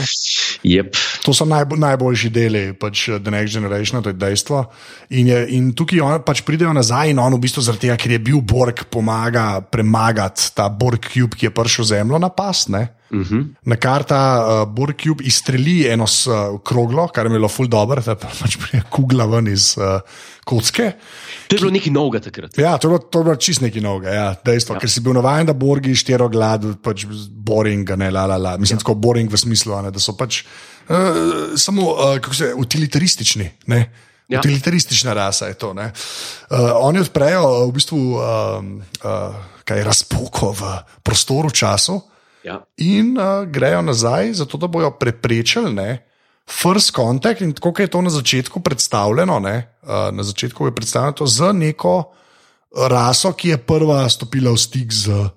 Yep. To so najbo, najboljši deli pač, eh, The Next Generation, to je dejstvo. In, je, in tukaj on, pač pridejo nazaj in on v bistvu zaradi tega, ker je bil Borg, pomaga premagati ta Borg Cube, ki je prišel zemljo na pas. Ne? Uh -huh. Na kar ta uh, Borg Cube izstreli eno s, uh, kroglo, kar je bilo ful dobro, da pa pač pride kugla ven iz uh, kocke. To je bilo nekaj novega takrat. Ja, to je bilo, to je bilo čist nekaj novega, ja, dejstvo, ja. ker si bil navaden, da borgi štiro glad, pač boring, ne la la la. Mislim, ja. tako boring v smislu, ne, da so pač uh, samo uh, kako se utilitaristični. Ne? Ja. Utilitaristična rasa je to. Uh, oni odprejo uh, v bistvu um, uh, kaj, razpoko v prostoru, času Ja. in uh, grejo nazaj, zato da bojo preprečili ne, first contact. In tako je to na začetku predstavljeno, ne, uh, na začetku je predstavljeno to z neko raso, ki je prva stopila v stik z uh,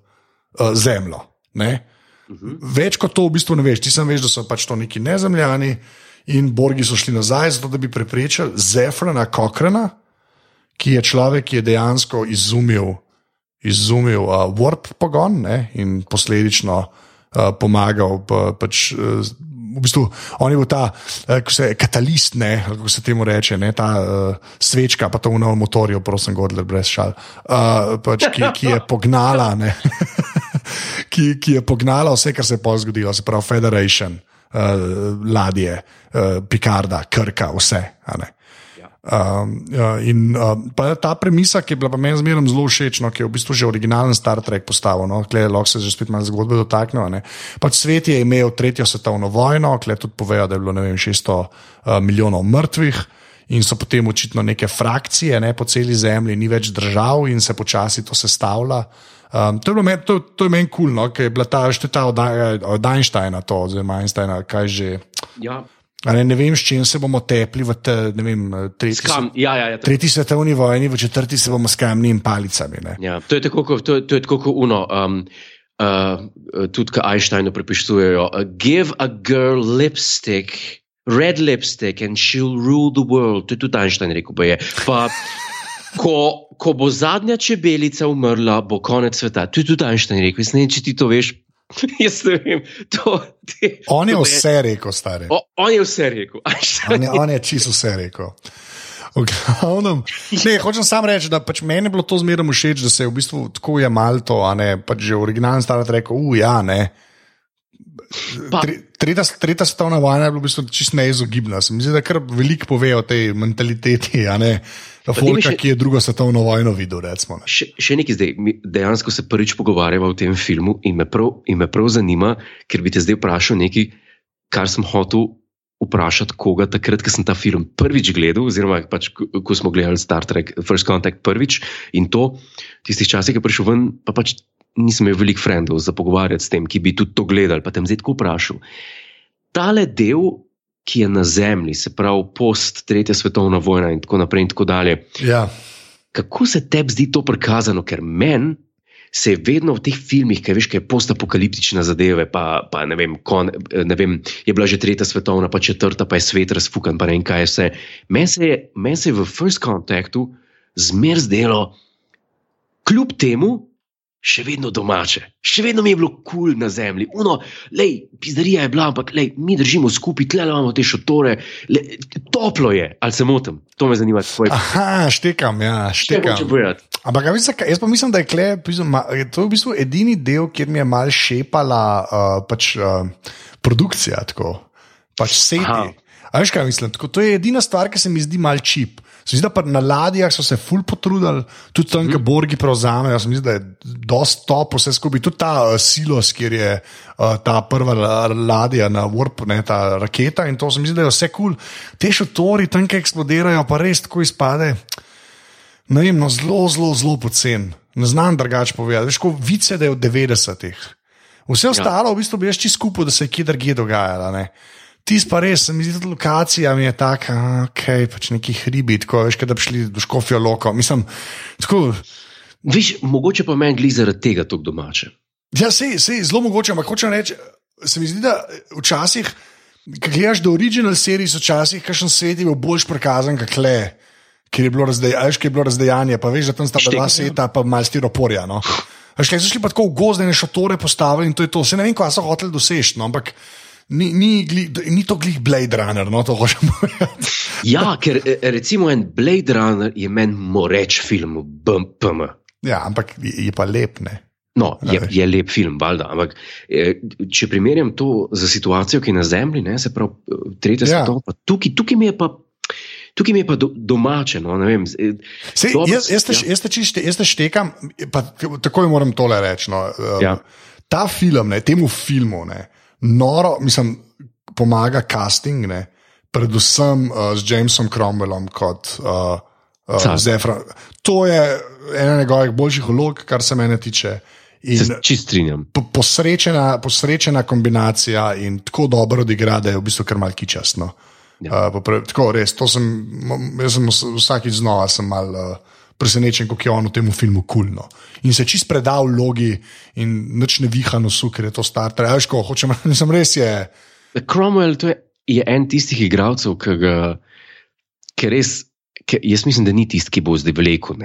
zemljo. Ne. Več kot to v bistvu ne veš. Ti sem veš, da so pač to neki nezemljani in borgi so šli nazaj, zato da bi preprečili Zefrana Kokrana, ki je človek, ki je dejansko izumil, izumil uh, warp pogon ne, in posledično uh, pomagal. Pa, pač, uh, v bistvu, on je bil ta uh, se, katalist, ne, kako se temu reče, ne, ta uh, svečka, pa to v novem motorju, prosim, Godler, brez šal, uh, pač, ki, ki je pognala. Ne, [laughs] Ki, ki je pognala vse, kar se je pozgodilo, zgodilo, se pravi, Federation, uh, ladje, uh, Picarda, Krka, vse. ne. Um, uh, in uh, ta premisa, ki je bila pa meni zmeraj zelo všeč, no, ki je v bistvu že originalen Star Trek postavil, no, klej, lahko se že spet malo zgodbe ne. Pač svet je imel tretjo svetovno vojno, klej tudi povejo, da je bilo vem, 600 uh, milijonov mrtvih. In so potem očitno neke frakcije ne, po celi zemlji, ni več držav, in se počasi to sestavlja. Um, to je bilo meni, to, to je meni kul, cool, no, ker je bila ta šteta od, od Einsteina, to, oziroma Einsteina, kaj že. Ja. A Ne, ne vem, s čim se bomo tepli v te, vem, tretji, Skam, ja, ja, ja, tretji svetovni vojni, v četrti se bomo s kamni in palicami. Ne. ja. To je tako, kot, to, je- to je tako kot uno. Um, uh, tudi, ki Einsteinu pripišujejo, uh, give a girl lipstick. Red lipstick and she'll rule the world. To je tudi Einstein rekel. Pa je. Pa, [laughs] ko, ko bo zadnja čebelica umrla, bo konec sveta. To je tudi Einstein rekel. Jaz ne vem, če ti to veš. [laughs] Jaz ne vem. To, te, On je vse rekel, stari. O, on je vse rekel. On je, on je čisto vse rekel. Glavnem, ne, hočem samo reči, da pač meni je bilo to zmeraj všeč, da se je v bistvu tako je malo to, a ne pač že originalen Star Trek, uh, ja, ne. Pa- Tretja, tretja svetovna vojna je bila v bistvu čisto neizogibna. Se mi zdi, da kar veliko pove o tej mentaliteti, a ne. Mi Folka, še- ki je drugo svetovno vojno videl, recimo. Ne. Še, še nekaj zdaj, mi dejansko se prvič pogovarjava o tem filmu in me prav, in me prav zanima, ker bi te zdaj vprašal nekaj, kar sem hotel vprašati koga takrat, ko sem ta film prvič gledal, oziroma pač, ko smo gledali Star Trek First Contact prvič in to, tistih časih, ki je prišel ven, pa pač nisem imel veliko frendov za pogovarjati s tem, ki bi tudi to gledali, pa tem zdaj tako vprašal. Tale del, ki je na zemlji, se pravi post tretja svetovna vojna in tako naprej in tako dalje, Ja, kako se tebi zdi to prikazano, ker meni se je vedno v teh filmih, ki veš, kaj je postapokaliptična zadeva, pa, pa ne, vem, kon, ne vem, je bila že tretja svetovna, pa četrta, pa je svet razfukan, pa ne vem kaj je vse. Meni se, je- meni se je v First Contactu zmer zdelo, kljub temu, še vedno domače, še vedno mi je bilo kul cool na zemlji. Uno, lej, pizdarija je bila, ampak lej, mi držimo skupaj, tle imamo te šotore, lej, toplo je, ali se motim, to me zanima. Tvoj... Aha, štekam, ja, štekam. Ampak jaz, jaz pa mislim, da je kle, to je v bistvu edini del, kjer mi je mal šepala uh, pač, uh, produkcija, tako pač sedi. Veš kaj mislim? Tako, to je edina stvar, ki se mi zdi mal čip. Zdi se, da na ladjah so se ful potrudili, tudi tam, mm. ki borgi prevzamejo. Mislim, da je dosti top vse skupaj. Tudi ta uh, silos, kjer je uh, ta prva ladja na Warp, ne ta raketa in to se mi zdi, da je vse kul. Cool. Te šotori tam, ki eksplodirajo, pa res tako izpade. Ne vem, no, zelo, zelo, zelo pocen. Ne znam drugače povedati. Veš, kot vice, da je v 90-ih. Vse ja. ostalo, ja. v bistvu, bi jaz čisto skupaj, da se je kje drugje dogajalo. Tis pa res, mi zdi, da lokacija mi je taka, ok, pač neki hribi, tako veš, da bi šli do škofijo loko. Mislim, tako. Viš, mogoče pa meni glede zaradi tega tako domače. Ja, se je zelo mogoče, ampak hočem reči, se mi zdi, da včasih, ki gledaš do original serije, so včasih kakšen svet je bil boljš prikazan, kot le. Ker je bilo, razdej, je bilo razdejanje, pa veš, da tam sta bila dva sveta, pa malo stiroporja. No. Šli so pa tako v gozdne šotore postavili in to je to. Se ne vem, kaj so hoteli doseči, no, ampak ni, ni, gli, ni to glih Blade Runner, no to hočem povedati. [laughs] ja, ker e, recimo en Blade Runner je meni moreč film, BMP. Ja, ampak je pa lep, ne. No, je, je lep film, valjda. Ampak e, če primerjam to z situacijo, ki je na Zemlji, ne, se pravi, e, tretja ja. svetovna, tukaj, tukaj mi je pa. Tukaj mi je pa do, domače. No, vem, Sej, jaz, jaz, te, ja. jaz, te čište, jaz te štekam, pa takoj moram tole reči. No, ja. Ta film, ne, temu filmu, ne, noro, mislim, pomaga casting, ne? predvsem uh, z Jamesom Cromwellom kot uh, uh, Zefra. To je ena njegovih boljših vlog, kar se mene tiče. Čistrinjam. Po, posrečena, posrečena kombinacija in tako dobro odigra, da je v bistvu kar malki časno. Ja. Uh, tako res, to sem, jaz sem vsakič znova sem mal. Uh, presenečen, kako je on v tem filmu kulno. In se čist predal vlogi in nič ne viha nosu, ker je to star. Trajko, hočem, [laughs] nisem res je. Cromwell je, je en tistih igralcev, ki ga res. Jaz mislim, da ni tisti, ki bo zdaj vlekel,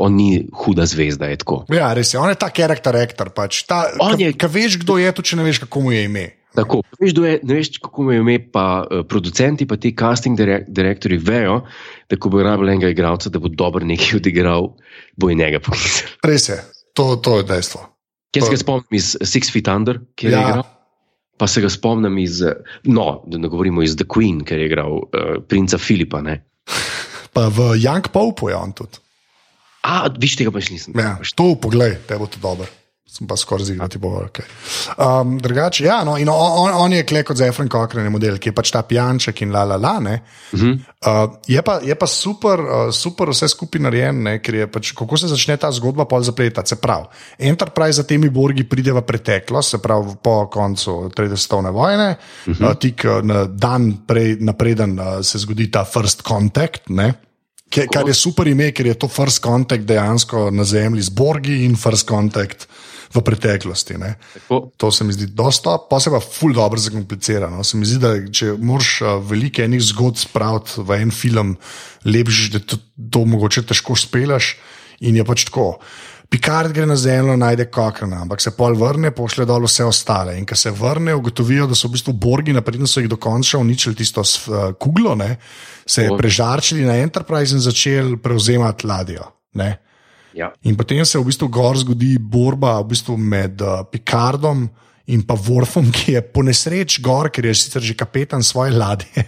on ni huda zvezda. Ja, res je, on je ta karakter, aktor. Pač. Kaj veš, kdo je to, če ne veš, kako mu je ime. Tako, veš, je, ne veš, kako je ime, pa uh, producenti, pa ti casting direktori vejo, da ko bo rabil enega igralca, da bo dobro nekaj odigral, bo in njega poklical. Res je, to, to je dejstvo. Jaz se ga spomnim iz Six Feet Under, ki je ja. igral. Pa se ga spomnim iz, no, da ne govorimo iz The Queen, ker je igral uh, princa Filipa. Ne? Pa v Young Pope je on tudi. A, viš tega pa še nisem. Ja, to poglej, te bo to dobro sem pa skoraj zigrati bo. Okay. Um, drugače, ja, no, on, on je kle kot Zefren Cochran model, ki je pač ta pijanček in la la la. Uh -huh. uh, je, pa, je pa super, uh, super vse skupaj narejen, ker je pač, kako se začne ta zgodba pol zapletati. Se pravi, Enterprise za temi borgi pride v preteklost, se pravi po koncu Tretje svetovne vojne, uh -huh. uh, tik uh, na dan prej, napreden uh, se zgodi ta first contact. Ne? Kar je super ime, ker je to first contact dejansko na zemlji z Borgi in first contact v preteklosti. To se mi zdi dosta, pa se pa ful dobro zakomplicirano. Se mi zdi, da če moraš uh, velike enih zgodb spraviti v en film, lepši, da to, to mogoče težko spelaš in je pač tako. Pikard gre na zemljo, najde kakrna, ampak se pol vrne, pošlje dol vse ostale. In ko se vrne, ugotovijo, da so v bistvu borgi, napredno so jih dokončno uničili tisto uh, kuglo, ne? se je prežarčili na Enterprise in začeli prevzemati ladjo. Ja. In potem se v bistvu gor zgodi borba v bistvu med uh, Picardom in pa Worfom, ki je po nesreč gor, ker je sicer že kapetan svoje ladje.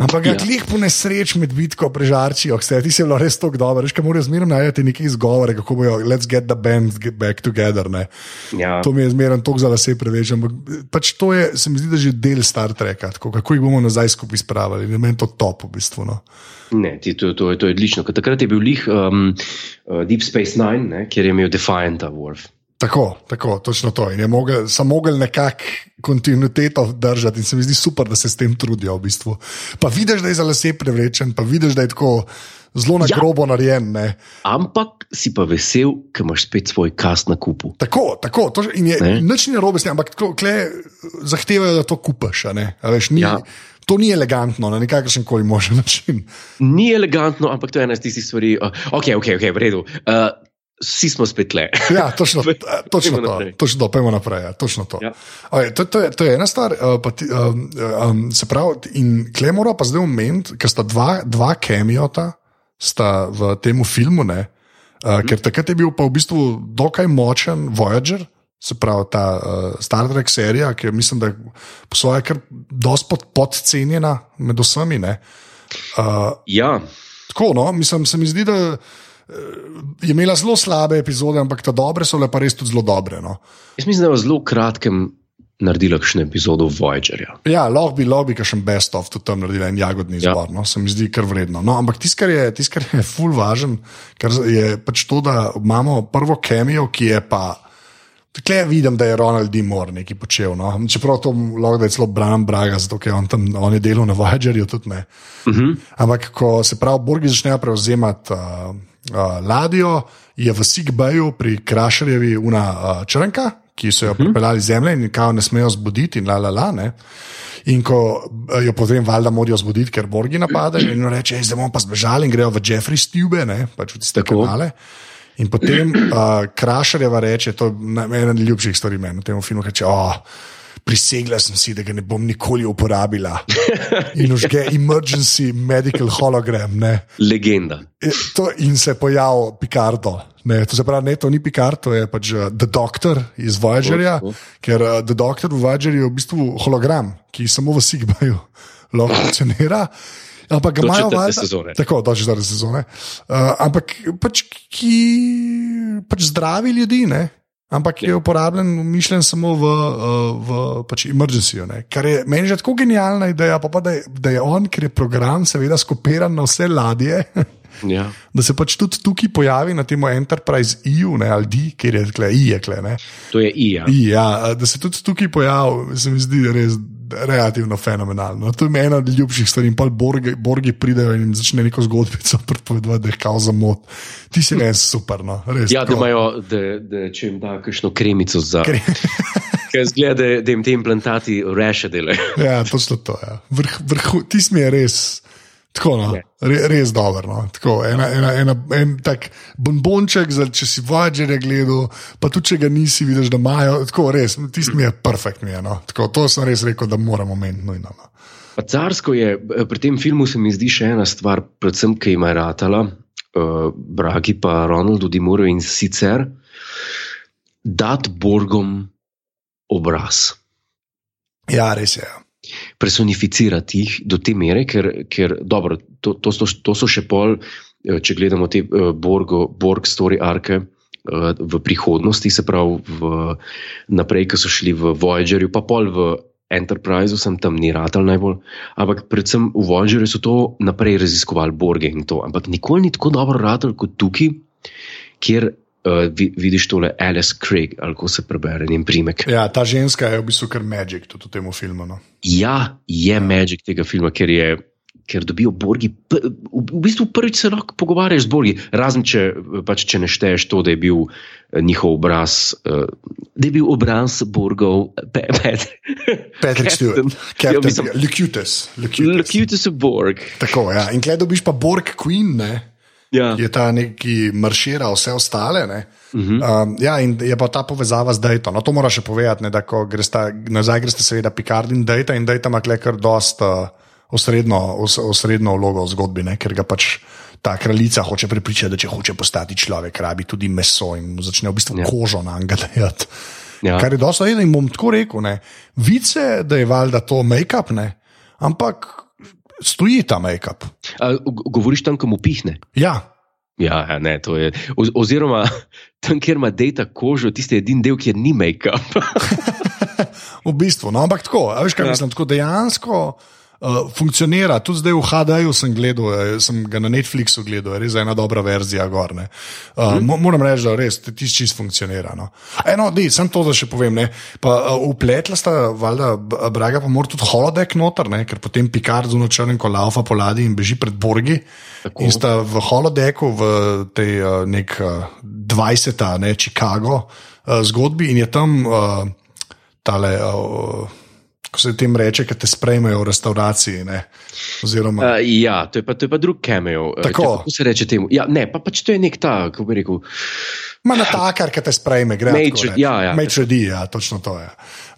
Ampak ga klih ja. po nesreč med bitko prežarčijo, vse ti se je bilo res tako dobro, reš, kaj morajo zmerno najti neki izgovore, kako bojo, let's get the band get back together. Ja. To mi je zmerno tok za lase preveč, ampak pač to je, se mi zdi, da je že del Star Treka, tako, kako jih bomo nazaj skupaj spravili, ne meni to top v bistvu. No. Ne, ti, to, to, to je odlično. Takrat je bil lih um, uh, Deep Space Nine, ne, kjer je imel Defiant Worf. Tako, tako, točno to. In je mogel, samo mogel nekako kontinuiteto držati, in se mi zdi super, da se s tem trudijo. V bistvu. Pa vidiš, da je za lase prevlečen, pa vidiš, da je tako zelo na ja. grobo narejen. Ne. Ampak si pa vesel, ker imaš spet svoj kast na kupu. Tako, tako. To, in je nič ni robe s tem, ampak tako, kle, zahtevajo, da to kupaš. Veš, ni, ja. To ni elegantno na nekakršen koli možen način. Ni elegantno, ampak to je ena iz tistih stvari. Uh, ok, ok, ok, v redu. Uh, vsi smo spet le. [laughs] Ja, točno, eh, točno to. Točno to, pojmo naprej. Ja, točno to. Ja. Okay, to, to, je, to je ena stvar. Uh, pa ti, um, um, se pravi, in klej mora pa zdaj omeniti, ker sta dva, dva kemiota sta v tem filmu, ne, uh, ker takrat je bil pa v bistvu dokaj močen Voyager. Se pravi, ta uh, Star Trek serija, ki je, mislim, da je po svoje kar dosti pod, podcenjena med vsemi. ne. Uh, Ja, Tako, no, mislim, se mi zdi, da eh, je imela zelo slabe epizode, ampak ta dobre so le pa res tudi zelo dobre. No. jaz mislim, da je v zelo kratkem naredila kakšno epizodo Voyagerja. Ja, lahko bi, lahko bi kakšen best of tudi tam naredila en jagodni Ja. izbor, no, se mi zdi kar vredno. No, ampak tisto, kar je, tis, kar je ful važen, kar je pač to, da imamo prvo kemijo, ki je pa. Tukaj vidim, da je Ronald D. Moore nekaj počel. No? Čeprav to lahko da je celo Bran Braga, zato je on tam on je delal na Voyagerju tudi ne. Uh -huh. Ampak, ko se pravi, Borgi začnejo prevzemati uh, uh, ladjo, je v Sigbeju pri Krašerjevi una uh, črnka, ki so jo pripeljali z zemlje in kao ne smejo zbuditi, in la la la. Ne? In ko eh, jo potem, valjda, morajo zbuditi, ker Borgi napadajo, in reče, "Ej, zdaj bomo pa zbežali in grejo v Jeffrey's tube, ne? pač v tiste kanale. In potem uh, Krašerjeva reče, to je na- ena najljubših stvari meni v tem filmu, reče, oh, prisegla sem si, da ga ne bom nikoli uporabila. In užge emergency medical hologram. Ne. Legenda. E, To, in se je pojavil Picardo. Ne, to se pravi, ne, to ni Picard, to je pač uh, The Doctor iz Voyagerja, Tako. ker uh, The Doctor v Voyagerju je v bistvu hologram, ki samo v Sigmaju [laughs] lahko funkcionira. Ampak ga imajo valjda- sezone. Tako, do četrte sezone. Uh, ampak pač, ki pač zdravi ljudi, ne? Ampak je uporabljen, mišljen samo v, uh, v pač emergency. Ne? Kar je meni že tako genialna ideja, pa, pa da, je, da je on, ker je program, seveda, skopiran na vse ladje. Ja. [laughs] Da se pač tudi tukaj pojavi na tem Enterprise EU, ne, ali D, kjer je tle, I je tle. Ne, To je Ija. I, ja, da se tudi tukaj pojavi, se mi zdi res relativno fenomenalno. To je ena od ljubših stvari. In pa borgi, borgi pridejo in začne neko zgodbico [laughs] pripovedovati, da je kao za mod. Ti si res super, no, res. Ja, da, tako. imajo, da, da če jim da kakšno kremico za. [laughs] Ker zgleda, da, da jim te implantati reše delajo. Ja, točno to je. Ja. Vrh, vrhu, ti smo res. Tako, no, re, res dober. No. Tako, ena, ena, ena, en tak bonbonček, za, če si Voyagerja gledal, pa tudi če ga nisi, vidiš, da imajo. Tako, res, tisti mi je perfekt. Mi je, no. tako, to sem res rekel, da moramo meniti nujno. No. Pa Carsko je, pri tem filmu se mi zdi še ena stvar, predvsem, ki ima ratala, uh, Bragi pa Ronaldu Dimuru in sicer dati Borgom obraz. Ja, res je. ja. Personificirati jih do te mere, ker, ker dobro, to, to, so, to so še pol, eh, če gledamo te uh, Borgo, Borg story arke. eh, V prihodnosti, se pravi, v, naprej, ko so šli v Voyagerju, pa pol v Enterpriseu, sem tam ni ratal najbolj, ampak predvsem v Voyagerju so to naprej raziskovali, Borge in to. Ampak nikoli ni tako dobro ratal kot tukaj, kjer uh, vi, vidiš tole Alice Craig, ali kako se prebere njen primek. Ja, ta ženska je v bistvu kar magic tudi v tem filmu. No. Ja, je magic tega filma, ker, je, ker dobijo Borgi. V, bistvu prvič se lahko pogovarjaš z Borgi, razen če, pač, če ne šteješ to, da je bil eh, njihov obraz, eh, da je bil obraz Borgov, Pe- Pet- Patrick Stewart, Ja, Captain Lucutus. Lucutus. Lucutus of Borg. Tako, ja. In klej dobiš pa Borg Queen, ne? Ja. je ta neki maršira vse ostale. ne. Uh -huh. Um, ja, in je pa ta povezava z Dayton. No, to moraš še povedati, ne, da ko greš nazaj, greš seveda Picard in Dayton, in Dayton ima kar dost uh, osrednjo, os, osrednjo vlogo v zgodbi, ne, ker ga pač ta kraljica hoče prepričati, da če hoče postati človek, rabi tudi meso in začne v bistvu Ja. kožo na angalejati. Ja. Kar je dosto eno in bom tako rekel, ne, vice, da je valjda to make-up, ne, ampak stoji ta make-up. Govoriš tam, ko mu pihne. Ja, Ja, ja, ne, to je. Oz, oziroma, [laughs] tam, kjer ima data kožo, tisti edini del, kjer ni make-up. [laughs] V bistvu, no, ampak tako, veš, kaj ja. mislim, tako dejansko uh, funkcionira. Tudi zdaj v HD-ju sem gledal, eh, sem ga na Netflixu gledal, je res ena dobra verzija gorne. Uh, hmm. Moram reči, da res tisti čist funkcionira. No. Eno, dej, sem to, da še povem. Ne. Pa uh, upletla sta, valjda, Braga pa mora tudi holodek noter, ne, ker potem Picard z nočrnim kolaufa po ladji in beži pred Borgi. Tako. In sta v holodeku v tej uh, nek uh, 20. ne, Chicago uh, zgodbi in je tam uh, tale. Uh, ko se tem reče, ki te sprejmejo v restauraciji. Oziroma, Uh, ja, to je, pa, to je pa drug cameo. eh, Tako. če- Kako se reče temu? Ja, ne, pa pač to je nek ta, kako bi rekel. Ma na takar, ki te sprejme, gre Major- ja, ja. Major D, ja, točno to je.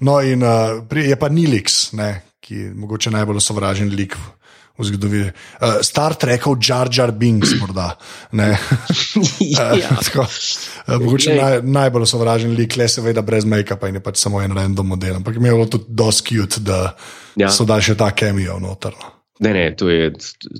No, in uh, je pa Nilix, ne, ki je mogoče najbolj sovražen lik v, v zgodovini. Uh, Star Trekov Jar Jar Binks, morda. [laughs] Ja. Tako, uh, mogoče naj, najbolj sovražen lik, le seveda brez make-upa in je pač samo en random model. Ampak mi je bilo tudi dosti cute, da Ja. so dali še ta cameo noter. no. Ne, ne, to je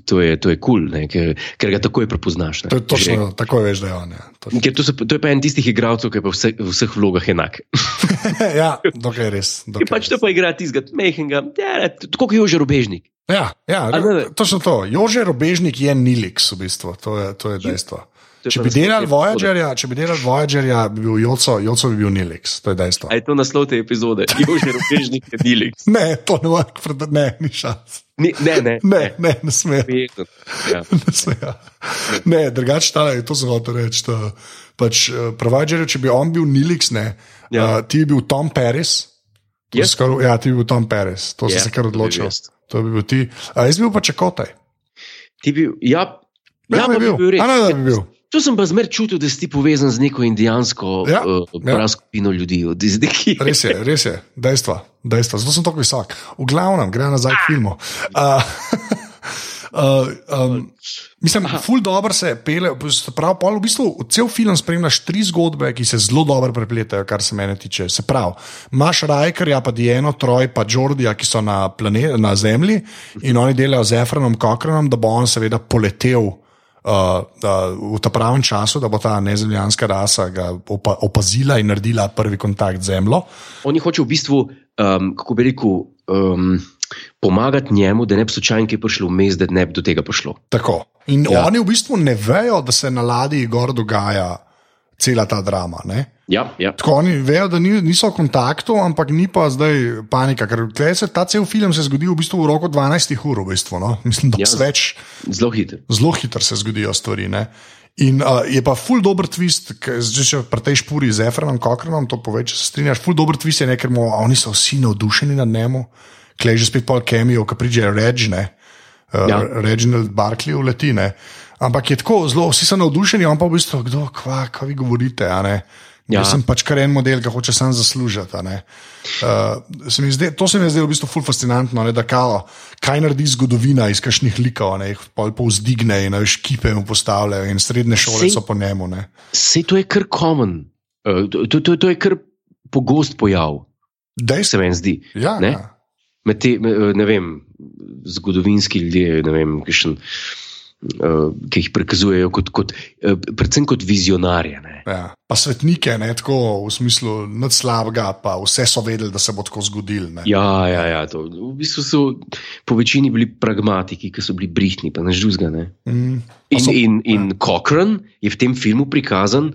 to je, to je cool, ne, ker, ker ga takoj prepoznaš. Ne. To je točno, tako veš, da je on. Ja. Točno. Ker to, so, to je pa en tistih igralcev, ki je pa vse, v vseh vlogah enak. [laughs] ja, dokaj res. Dokaj pač res. to pa igra tistega mehkega, ja, tako kot je že robežnik. Ja, ja A ne, ne. točno to. Jože Robežnik je Nilix, v bistvu, to je, to je dejstvo. To je Če bi, epizode. Voyagerja, če bi delali Voyagerja, bi bil Joco, Joco bi bil Nilix, to je dejstvo. A je to naslov te epizode, [laughs] je že robežnik, Dilix. Ne, to ne morem, pred- ne, ni šans. Ni, ne, ne, Ne, ne, ne sme. Verjetno, Ja. Ne, sme, ja. [laughs] ne drugače tale, to sem hotel reči. to, Pač, uh, Providerju, če bi on bil Nilix, ne, Ja. ja. uh, ti bi bil Tom Paris. Si Skar, ja, ti bi bil Tom Paris, to Ja, yeah, si se kar bil odločil. To bi bil ti. A jaz bi bil pa čakotaj. Ti bi, ja, Ja, ja, bi bil. bil res. A ne, da bi bil. To sem pa zmer čutil, da si povezan z neko indijansko Ja, uh, ja. ja. skupino ljudi. Res je, res je, dejstva, dejstva. Zato sem tako visok. V glavnem, gre nazaj k filmu. Uh, [laughs] uh, um, mislim, ful dobro se pele. Prav, pol v bistvu cel film spremljaš tri zgodbe, ki se zelo dobro prepletajo, kar se mene tiče. Se pravi, imaš Rajkerja, pa Dieno, Troj, pa Jordija, ki so na, plane, na Zemlji in oni delajo z Efranom Kokrenom, da bo on seveda poletel. Uh, uh, v ta pravem času, da bo ta nezemljanska rasa ga opa opazila in naredila prvi kontakt z Zemljo. Oni hočejo v bistvu, um, kako bi rekel, um, pomagati njemu, da ne bi slučajno kaj prišlo vmes, da ne bi do tega prišlo. Tako. In Ja. oni v bistvu ne vejo, da se na ladji gor dogaja cela ta drama. Ne? Ja, ja. Tako oni vejo, da ni, niso v kontaktu, ampak ni pa zdaj panika. Ker se ta cel film se zgodi v bistvu v roku 12 ur, v bistvu, no? mislim, da Ja. več, zelo hitro. zelo hitro se zgodijo stvari. Ne? In uh, je pa ful dobr twist, zdaj če pri tej špuri z Efranom Kokrenom to pove, če se strinjaš. Ful dobr twist je, ne, ker mu, oni so vsi navdušeni nad njemu, klej že spet pol kemijo, ki pride Regne, uh, Ja. ja. Reginald Barkley uleti. Ne. Ampak je tako zelo, vsi so navdušeni, on pa v bistvu, kdo, kva, kaj vi govorite. Ja. Jaz sem pač kar en model, ki hoče sam zaslužiti. Uh, se zdi, to se mi je zdelo v bistvu ful fascinantno, ne, da kao, kaj naredi zgodovina iz kakšnih likov, ne, jih pol povzdigne in veš, kipe mu postavljajo in srednje šole Sej- so po njemu. Ne. Vse to je kar common, uh, to, to, to, to je kar pogost pojav, se Dejstvo, meni zdi. ja, ne? ja. Med te, me- ne vem, zgodovinski ljudje, ne vem, kakšen, uh, ki jih prikazujejo kot, kot, uh, predvsem kot vizionarje. Ne. Ja. Pa svetnike, ne, tako v smislu nič slabega, pa vse so vedeli, da se bo tako zgodilo. ne. Ja, ja, ja to, v bistvu so po večini bili pragmatiki, ki so bili brihtni, pa naš žuzga. Ne. Mm. Pa In, so- in, in Cochrane je v tem filmu prikazan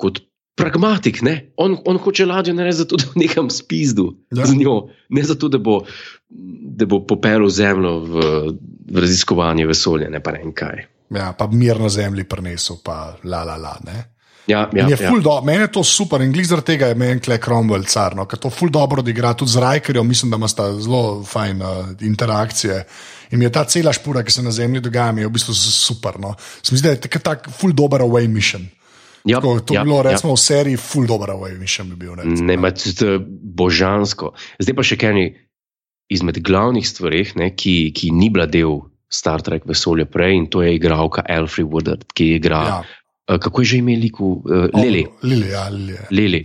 kot pragmatik. Ne? On, on hoče ladjo narediti zato, da bo nekam spizdu Ja. z njo, ne zato, da bo, da bo popelil zemljo v, v raziskovanje vesolja, ne pa ne vem kaj. Ja, pa mir na zemlji prinesel, pa la la la. Ne. Ja, ja, je ja. do, meni je to super in zaradi tega je meni Klej Cromwell car, no, ker to ful dobro odigra, tudi z Rajkerjem, mislim, da ima sta zelo fajn uh, interakcije. In mi je ta cela špura, ki se na zemlji dogaja, je v bistvu super. No. Se mi zdi, da je tak, tak ful dober away mission. Ja, Tako, to ja, bi bilo, ja. recimo, v seriji ful dober away mission bi bil. recimo. Ne, ma, to je božansko. Zdaj pa še kaj izmed glavnih stvari, ne, ki, ki ni bila del Star Trek vesolja prej, in to je igralka Alfred Woodard, ki igra. Ja. Ja. Kako je že ime liku? Uh, Lili. Lili, ja, Lili. Lili.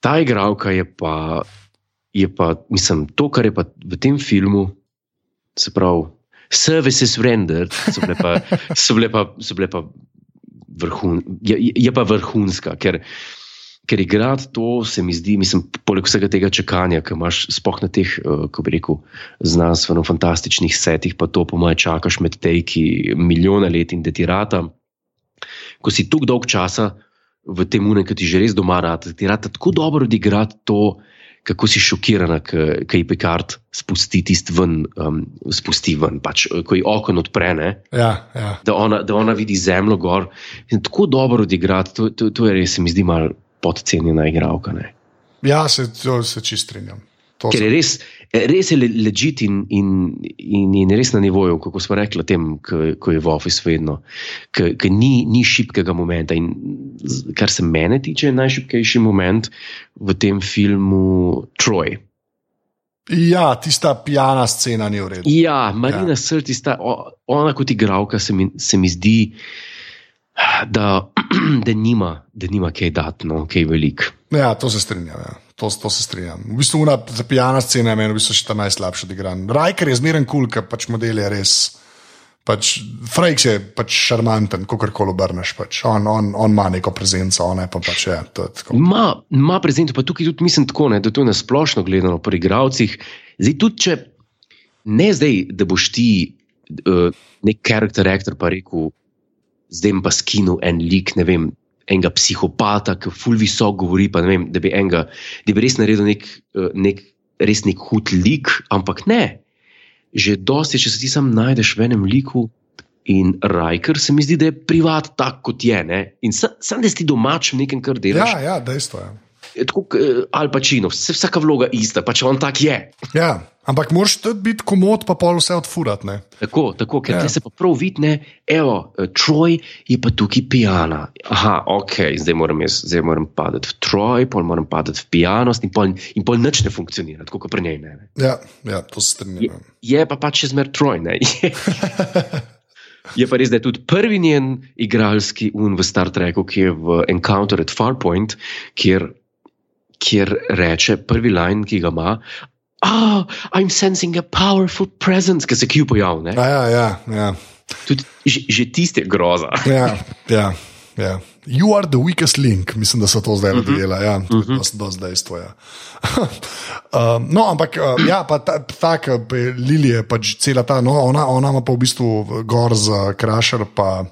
Ta igralka je pa, je pa, mislim, to, kar je pa v tem filmu, se pravi, services rendered, so bile pa, so bile pa, so bile pa vrhun, je, je pa vrhunska, ker, ker igrati to se mi zdi, mislim, poleg vsega tega čakanja, ki imaš spoh na teh, kako bi rekel, znanstveno-fantastičnih setih, pa to po mojem čakaš med tejki milijone let in da ti rata ko si tako dolg časa v tem unem, ki ti že res doma rata, ti rata tako dobro odigrati to, kako si šokirana, ko je Pekard spusti tisti ven, um, spusti ven, pač, ko je okno odpre, ne, Ja, ja. da, ona, da ona vidi zemljo gor. In tako dobro odigrati, to, to, to je res, mi zdi, malo podcenjena igralka. Ne. ja se, to se čist strinjam. To Ker je res, res je le- legit in, in, in, in res na nivoju, kako smo rekli, tem, ko, je v Office vedno, ki ni, ni šibkega momenta. In kar se mene tiče, je najšibkejši moment v tem filmu Troy. Ja, tista pijana scena ni v redu. Ja, Marina ja. Srti, sta, o- ona kot igralka se mi, se mi zdi, da, [clears throat] da, nima, da nima kaj dati, no, kaj velik. Ja, to se strinjam. Ja. To, to se strinjam. V bistvu una za pijana scena je meni v bistvu še ta najslabša odigran. Rajker je zmeren kul, cool, ker pač model je res. Pač, Frejks je pač šarmanten, kako koli obrneš. Pač. On, on, on ima neko prezenco, ona pa pač. To je tako. Ma, ma prezent, pa tukaj tudi mislim tako, ne, da to je nasplošno gledano pri igravcih. Zdaj, tudi če ne zdaj, da boš ti uh, nek karakter aktor pa rekel, zdaj pa skinu en lik, ne vem. Enega psihopata, ki ful visok govori, pa ne vem, da bi, enega, da bi res naredil nek, eh, nek, res nek hud lik, ampak ne. Že dosti, če se ti sam najdeš v enem liku in Rajker, se mi zdi, da je privat tak, kot je. Ne? In sam, sam da si domač v nekem, kar delaš. Ja, ja, dejstvo je. Je Tako kot Al Pacino, vse, vsaka vloga ista, pač on tak je. Ja, ampak moraš biti komod, pa pol vse odfurati. ne. Tako, tako ker Ja. ja. se pa prav vidne, evo, eh, Troj je pa tukaj pijana. Aha, ok, zdaj moram, jaz, zdaj moram padati v Troj, pol moram padati v pijanost in pol, in pol nič ne funkcionira, tako kot pri njej. Ne, ne. Ja, ja, to se Je, strinjam. je pa pač še zmer Troj. [laughs] Je pa res, da je tudi prvi njen igralski un v Star Treku, ki je v Encounter at Farpoint, kjer, kjer reče prvi line, ki ga ima. Ah, I'm sensing a powerful presence, ki se kju pojavlja. Ja, ja, ja. Tudi že, že tiste groza. [laughs] ja, ja, ja. You are the weakest link, mislim, da so to zdaj razdelili. Ja, to je dosti- dosti dejstvo. Ja. [laughs] um, no, ampak uh, ja, pa ta, tak, Lilija je pač cela ta, no, ona, ona ima pa v bistvu gor z Crusher, pa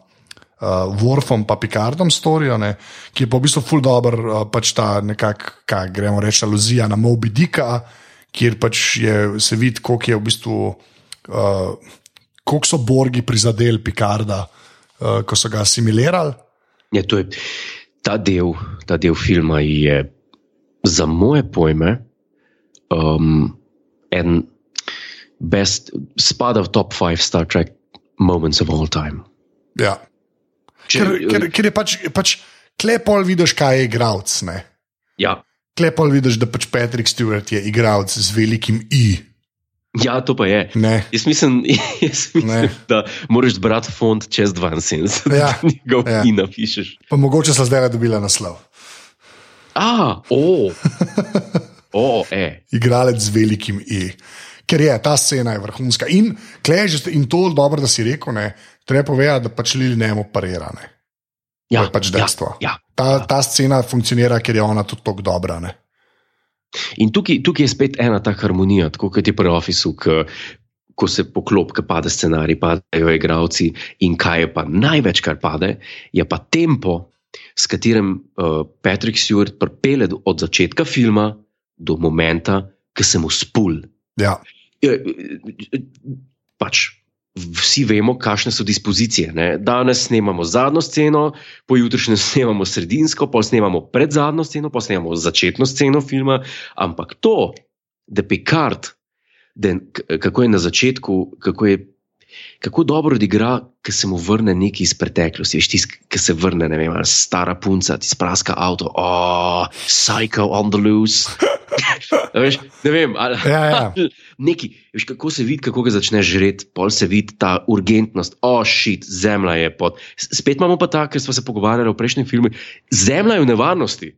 uh, Worfom, pa Picardom storijo, ne, ki je pa v bistvu full dobro, uh, pač ta nekak, kaj gremo reči, aluzija na Moby Dicka, kjer pač je, se vidi, koliko je v bistvu. Uh, Kako so Borgi prizadeli Picarda, uh, ko so ga asimilirali? Ja, to je, ta, del, ta del filma je za moje pojme um, en best, spada v top 5 Star Trek moments of all time. Ja. Če, Ker, ker, ker je pač, pač klepol vidiš, kaj je igralec. ja, Klepol vidiš, da pač Patrick Stewart je igralec z velikim I. ja, to pa je. Ne. Jaz mislim, [laughs] jaz mislim Ne. da moraš brati font čez 72, Ja, da njegov ja. in napišeš. Pa mogoče so zdaj dobila naslov. A, o, o, e. Igralec z velikim I. Ker je ta scena je vrhunska. In, kleže, in to je dobro, da si rekel, ne, treba povedati, da pač Lili ne operira. Ne. Ja, To je pač dejstvo. Ja, ja. Ta, ta scena funkcionira, ker je ona tudi tako dobra. Ne. In tukaj, tukaj je spet ena ta harmonija, tako kot je pri Officeu, ko se poklop, ki pade scenarij, padajo igravci. In kaj je pa največ, kar pade, je pa tempo, s katerim uh, Patrick Stewart pripelje od začetka filma do momenta, ki se mu spul. Ja. Eh, eh, Pač. Vsi vemo, kakšne so dispozicije. Ne? Danes snemamo zadnjo sceno, pojutrišnjem [laughs] snemamo sredinsko, pa snemamo pred zadnjo sceno, pa snemamo začetno sceno filma. Ampak to, da Picard, da, k- kako je na začetku, kako, je, kako dobro odigra, ki se mu vrne nekaj iz preteklosti. Veš, tisk, ki se vrne, ne vem, stara punca, ti spraska avto, oh, psycho on the loose. Veš, ne vem, ali, Ja, ja. [laughs] Neki, veš, kako se vidi, kako ga začne žreti, pol se vidi ta urgentnost, oh, zemlja je pod. Spet imamo pa ta, ker smo se pogovarjali v prejšnjem filmu, zemlja je v nevarnosti.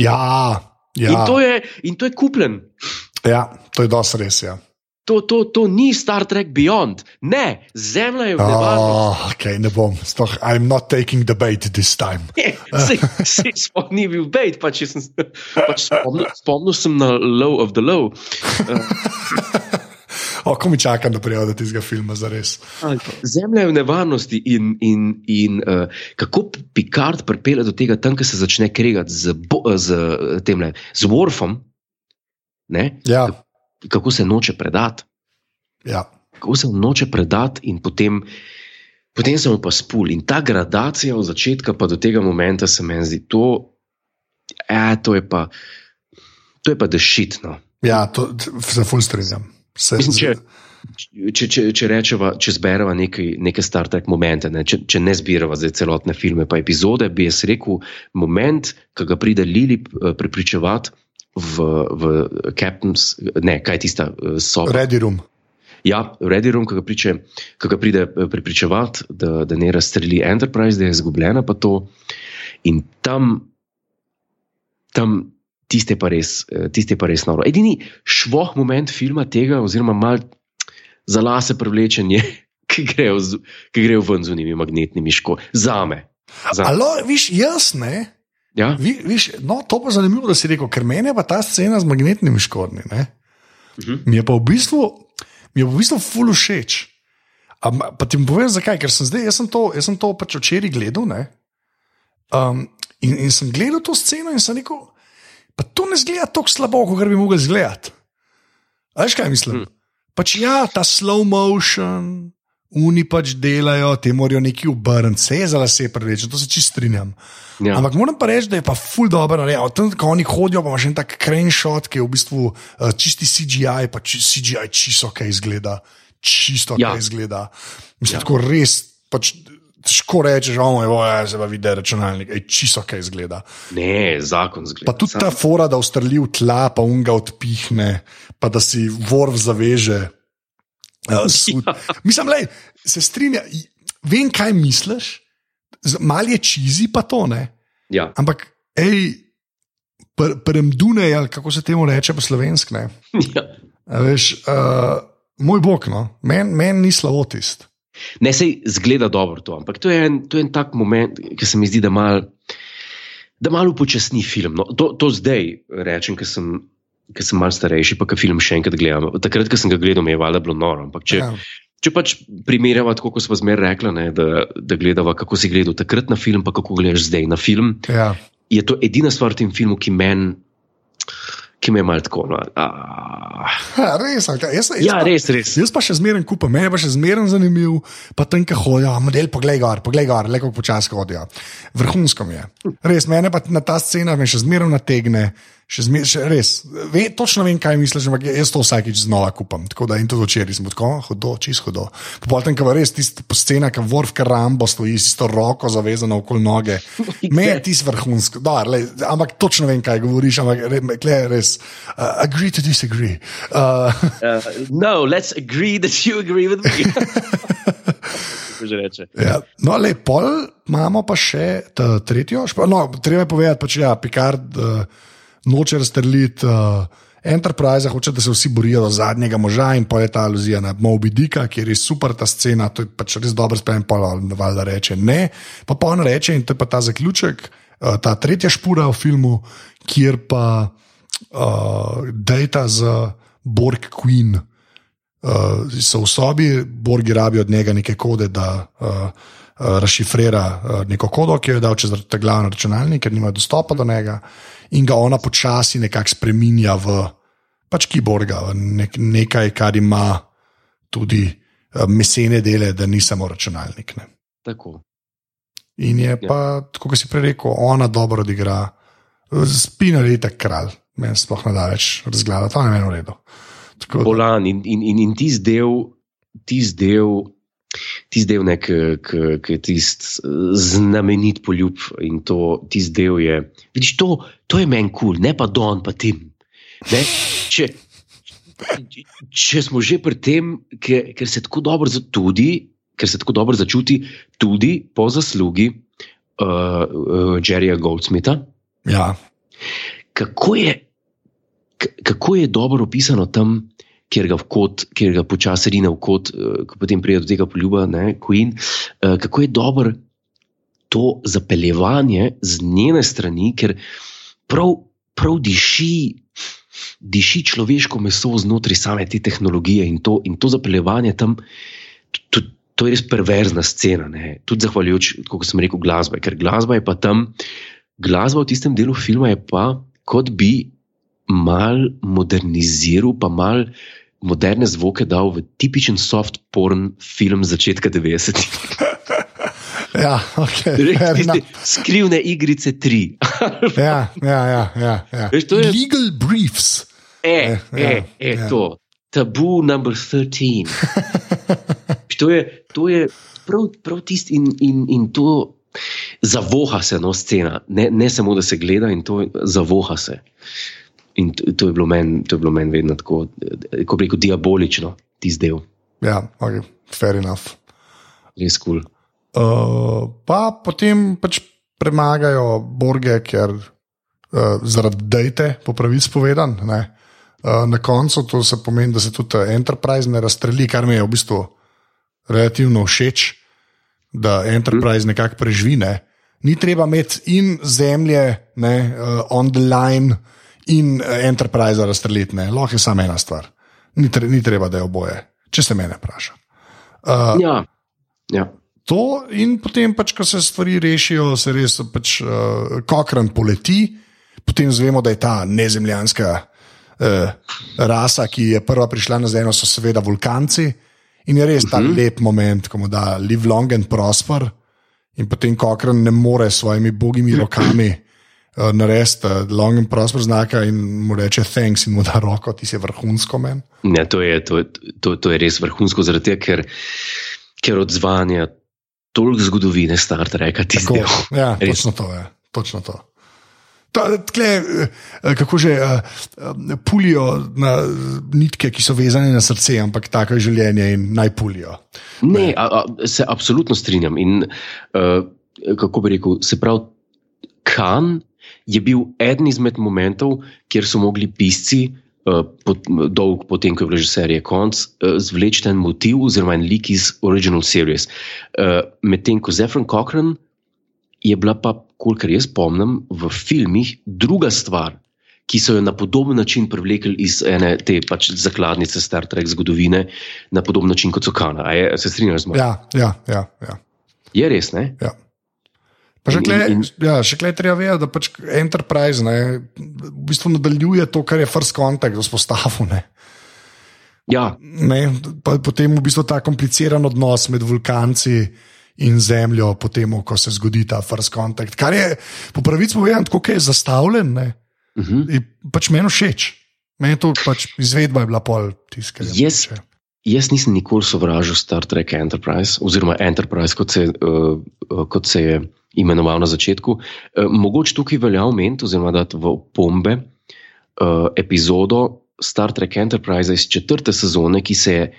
Ja, In, ja, to je, in to je kupljen. ja, to je dosti res. Ja. To, to, to ni Star Trek Beyond. Ne, zemlja je v nevarnosti. Oh, okay, ne bom, stoh, I'm not taking the bait this time. Se, sploh ni bil bejt, pač, sem, pač spomnil, spomnil sem na Low of the Low. [laughs] O, ko mi čakam, da prijavijo do tistega filma za res. Zemlja je v nevarnosti in, in, in uh, kako Picard pripelje do tega, tam, ko se začne kregati z, bo- z, eh, temle, z Worfom, ne, Ja, kako se noče predati. ja. Kako se noče predati, in potem, potem se mu pa spul. In ta gradacija od začetka pa do tega momenta se meni zdi, to, eh, to je pa, to je pa dešitno. Ja, to se ful strinjam. Se, Mislim, če, če, če, če rečemo, če zberemo nekaj, neke Star Trek momente, ne, če, če ne zbiramo zdaj celotne filme, pa epizode, bi jaz rekel, moment, ki ga pride Lili eh, prepričevati v, v Captain's, ne, kaj je tista eh, soba. Ready room. Ja, Ready Room, ki ga, priče, ki ga pride eh, prepričevati, da, da ne razstreli Enterprise, da je izgubljena, pa to. In tam, tam tiste pa res, eh, tiste pa res noro. Edini švoh moment filma tega, oziroma mal za lase privlečen je, [laughs] ki grejo, z, ki grejo ven z unimi magnetnimi škodami. Zame. Zame. Alo, viš, jaz ne. Ja? Vi, viš, no, to pa je zanimivo, da si rekel, ker meni je ta scena z magnetnimi škornji. ne. Mhm. Mi je pa v bistvu, mi je v bistvu ful všeč. A, pa ti povedal, zakaj. Ker sem zdaj, jaz sem to, jaz sem to pač včeraj gledal. ne. Um, in, in sem gledal to sceno in sem rekel, pa to ne zgleda tako slabo, kot bi mogel izgledati. Veš kaj mislim? Hm. Pač ja, ta slow motion. Uni pač delajo, te morajo neki obrniti, se je za lase preveč, to se čist strinjam. Ja. Ampak moram pa reči, da je pa ful dobro narejen. Tam, ko oni hodijo, pa imaš en tak shot, ki je v bistvu uh, čisti CGI, pa či, CGI čisto kaj izgleda. Čisto Ja. kaj izgleda. Mislim, Ja. ja. tako res. Pač, Težko rečeš, da je zdaj vidi računalnik, ej, čisto kaj izgleda. Ne, zakon zgleda. Pa tudi ta fora, da ustreli v tla, pa unga odpihne, pa da si vorv zaveže. Uh, sud. Ja. Mislim, da se strinja. Vem, kaj misliš, Z- mal je čizi, pa to ne. Ja. Ampak, hej, pr premdune, ali kako se temu reče po slovenski. [laughs] ja. A Veš, uh, moj bog, no, meni men ni slavotist. Ne, sej zgleda dobro to, ampak to je en, to je en tak moment, ki se mi zdi, da malo mal upočasni film. No, to, to zdaj rečem, ker sem, ker sem malo starejši, pa ki film še enkrat gledam. Takrat, ko sem ga gledal, mi je valjda bilo noro. Ampak če, Ja. če pač primerjava, tako kot smo zmeraj rekli, ne, da, da gledava, kako si gledal takrat na film, pa kako gledaš zdaj na film, Ja. je to edina stvar v tem filmu, ki meni. Ki me je malo tako. No, Ha, res, kaj? jaz, jaz ja, pa, res, res. Jaz pa še zmeraj kupam, meni je pa še zmeraj zanimiv, pa tam, ki hodijo, model, poglej gor, poglej gor, le kako počasi hodijo. Vrhunsko mi je. Res, mene pa na ta scena me še zmeraj nategne. Še zmer, še res, ve, točno vem, kaj misliš, ampak jaz to vsakič znova kupam. Tako da in tudi včeraj sem tako, hodo, čist hodo. Potem, ko res tista scena, ki vrv, ki rambo stoji s to roko zavezano okoli noge. [laughs] Me je tisti vrhunsko, da, le, ampak točno vem, kaj govoriš, ampak re, kle, res, uh, agree to disagree. Uh, [laughs] Uh, no, let's agree that you agree with me. [laughs] Že reče. Ja. No, le, pol imamo pa še tretjo. No, treba je povedati, pač, ja, Picard uh, noče razstreliti uh, Enterprise, hoče, da se vsi borijo do zadnjega moža in pol je ta aluzija na Moby Dicka, kjer je super ta scena, to je pač res dobro sprejem, pol valjda reče ne. Pa pa on reče in to je pa ta zaključek, uh, ta tretja špura v filmu, kjer pa uh, dejta z Borg Queen. Uh, so v sobi, Borgi rabijo od njega neke kode, da uh, razšifrira uh, neko kodo, ki jo je dal čez ta glavni računalnik, ker nimajo dostopa do njega, in ga ona počasi nekako spremenja v pač kiborga, v nek, nekaj, kar ima tudi uh, mesene dele, da ni samo računalnik. Ne. Tako. In je pa, tako kot si prej rekel, ona dobro odigra, spina je tak kralj, meni sploh ne da več razgledati, to je meni v redu. Tako Bolan in, in, in, in tisti del, tisti del, tisti del, ki je tisti znamenit poljub in to, tisti del je. Vidiš, to, to je meni kul, cool, ne pa Don, pa Tim. Ne? Če, če smo že pri tem, ker, ker se tako dobro začuti, ker se tako dobro začuti tudi po zaslugi uh, uh, Jerryja Goldsmitha, Ja, kako je, kako je dobro opisano tam, kjer ga, kot, kjer ga počasi rine v kot, uh, ko potem pride do tega poljuba, ne, Queen, uh, kako je dobro to zapeljevanje z njene strani, ker prav, prav diši. Diši človeško meso znotraj same te tehnologije in to, in to zapeljevanje tam, to, to je res perverzna scena. Ne? Tudi zahvaljujoč, kot sem rekel, glasba, ker glasba je pa tam, glasba v tistem delu filma je pa, kot bi mal moderniziral, pa mal moderne zvoke dal v tipičen soft porn film začetka 90-ih. [laughs] ja ok. Tiste Skrivne igrice 3. [laughs] Ja, ja, ja. ja, ja. Veš, je- Legal briefs. E, Ja, e, ja, e, ja. to. Tabu number 13. [laughs] to je, to je prav, prav tisti in, in, in to zavoha se no scena. Ne, ne samo, da se gleda in to zavoha se. In to, to je bilo meni men vedno tako, eh, kot reko, diabolično, tisti del, Ja, okay, fair enough. res kul. Cool. Uh, pa potem pač premagajo Borge, ker uh, zaradi dejte, po pravici povedan. ne. Uh, na koncu to se pomeni, da se tudi Enterprise ne razstreli, kar mi je v bistvu relativno všeč, da Enterprise nekako preživi. Ne. Ni treba imeti in zemlje, ne, uh, on the line, in uh, Enterprise razstreliti, lahko je samo ena stvar. Ni, tre, ni treba, da je oboje, če se mene vpraša. Uh, Ja, ja. to, in potem, pač, ko se stvari rešijo, se res pač, uh, kokran poleti, potem zvemo, da je ta nezemljanska uh, rasa, ki je prva prišla na Zemljo, so seveda vulkanci. In je res ta uh -huh. lep moment, ko mu da live long and prosper, in potem kokran ne more s svojimi bogimi rokami. Uh, Narediti uh, long and prosper znaka in mu reče: Thanks, in mu da roko, ti si vrhunsko men. Ne, to, je, to, to, to je res vrhunsko, zaradi tega, ker, ker odzvanja toliko zgodovine Star Treka, ti Tako, ja, [laughs] Res. točno to je. Točno to. Ta, tkle, eh, kako že uh, pulijo na nitke, ki so vezane na srce, ampak tako je življenje in naj pulijo. Ne, a, a, se absolutno strinjam. In uh, kako bi rekel, se pravi, Kan je bil eden izmed momentov, kjer so mogli pisci, uh, pot, dolg potem, ko je bila že serija konc, uh, zvleči en motiv oziroma en lik iz original series. Uh, Medtem ko Zefran Cochran je bila pa, kolikor jaz spomnim, v filmih druga stvar. Ki so jo na podoben način privlekli iz ene te pač zakladnice Star Trek zgodovine, na podoben način kot so Kana. A Je, se strinjaš z mano? Ja, ja, ja. ja, Je res, ne? ja. Pa še In- kle, in- ja, še kle treba vedeti, da pač Enterprise ne, v bistvu nadaljuje to, kar je First Contact vzpostavil. Ja, Ne, pa potem v bistvu ta kompliciran odnos med vulkanci in zemljo, potem, ko se zgodi ta First Contact. Kar je po pravici povedano, kot je zastavljen, ne, uh -huh. je pač meni všeč. Meni to pač izvedba je bila pol tiskanja. Jaz- jaz nisem nikoli sovražil Star Trek Enterprise, oziroma Enterprise, kot se, uh, kot se je imenoval na začetku. Uh, mogoče tukaj velja omeniti, oziroma dati v pombe uh, epizodo Star Trek Enterprise iz četrte sezone, ki se je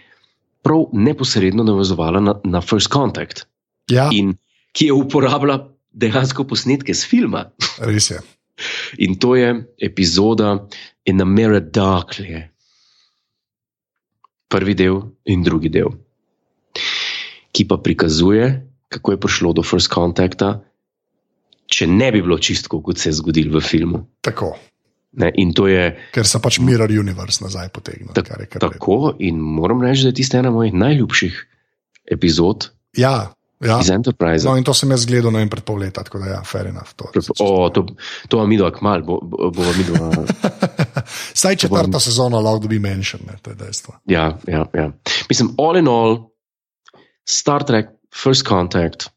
prav neposredno navezovala na, na First Contact Ja, in ki je uporabljala dejansko posnetke z filma. [laughs] res je. In to je epizoda In the Mirror Darkly. Prvi del in drugi del, ki pa prikazuje, kako je prišlo do First Contacta, če ne bi bilo čistko, kot se je zgodilo v filmu. Tako. Ne? Je Ker se pač Mirror Universe nazaj potegne. Tak- kar je kar tako, in moram reči, da je tista ena mojih najljubših epizod Ja, ja. iz Enterprise. No, in to sem jaz gledal no, in pred pol leta, tako da ja, fair enough. To, O, to, to vam idva kmal, bo, bo, bo vam idva. [laughs] Saj četrta sezona lahko dobi menšen, to je dejstvo. Ja, ja, ja. Mislim, all in all, Star Trek, First Contact,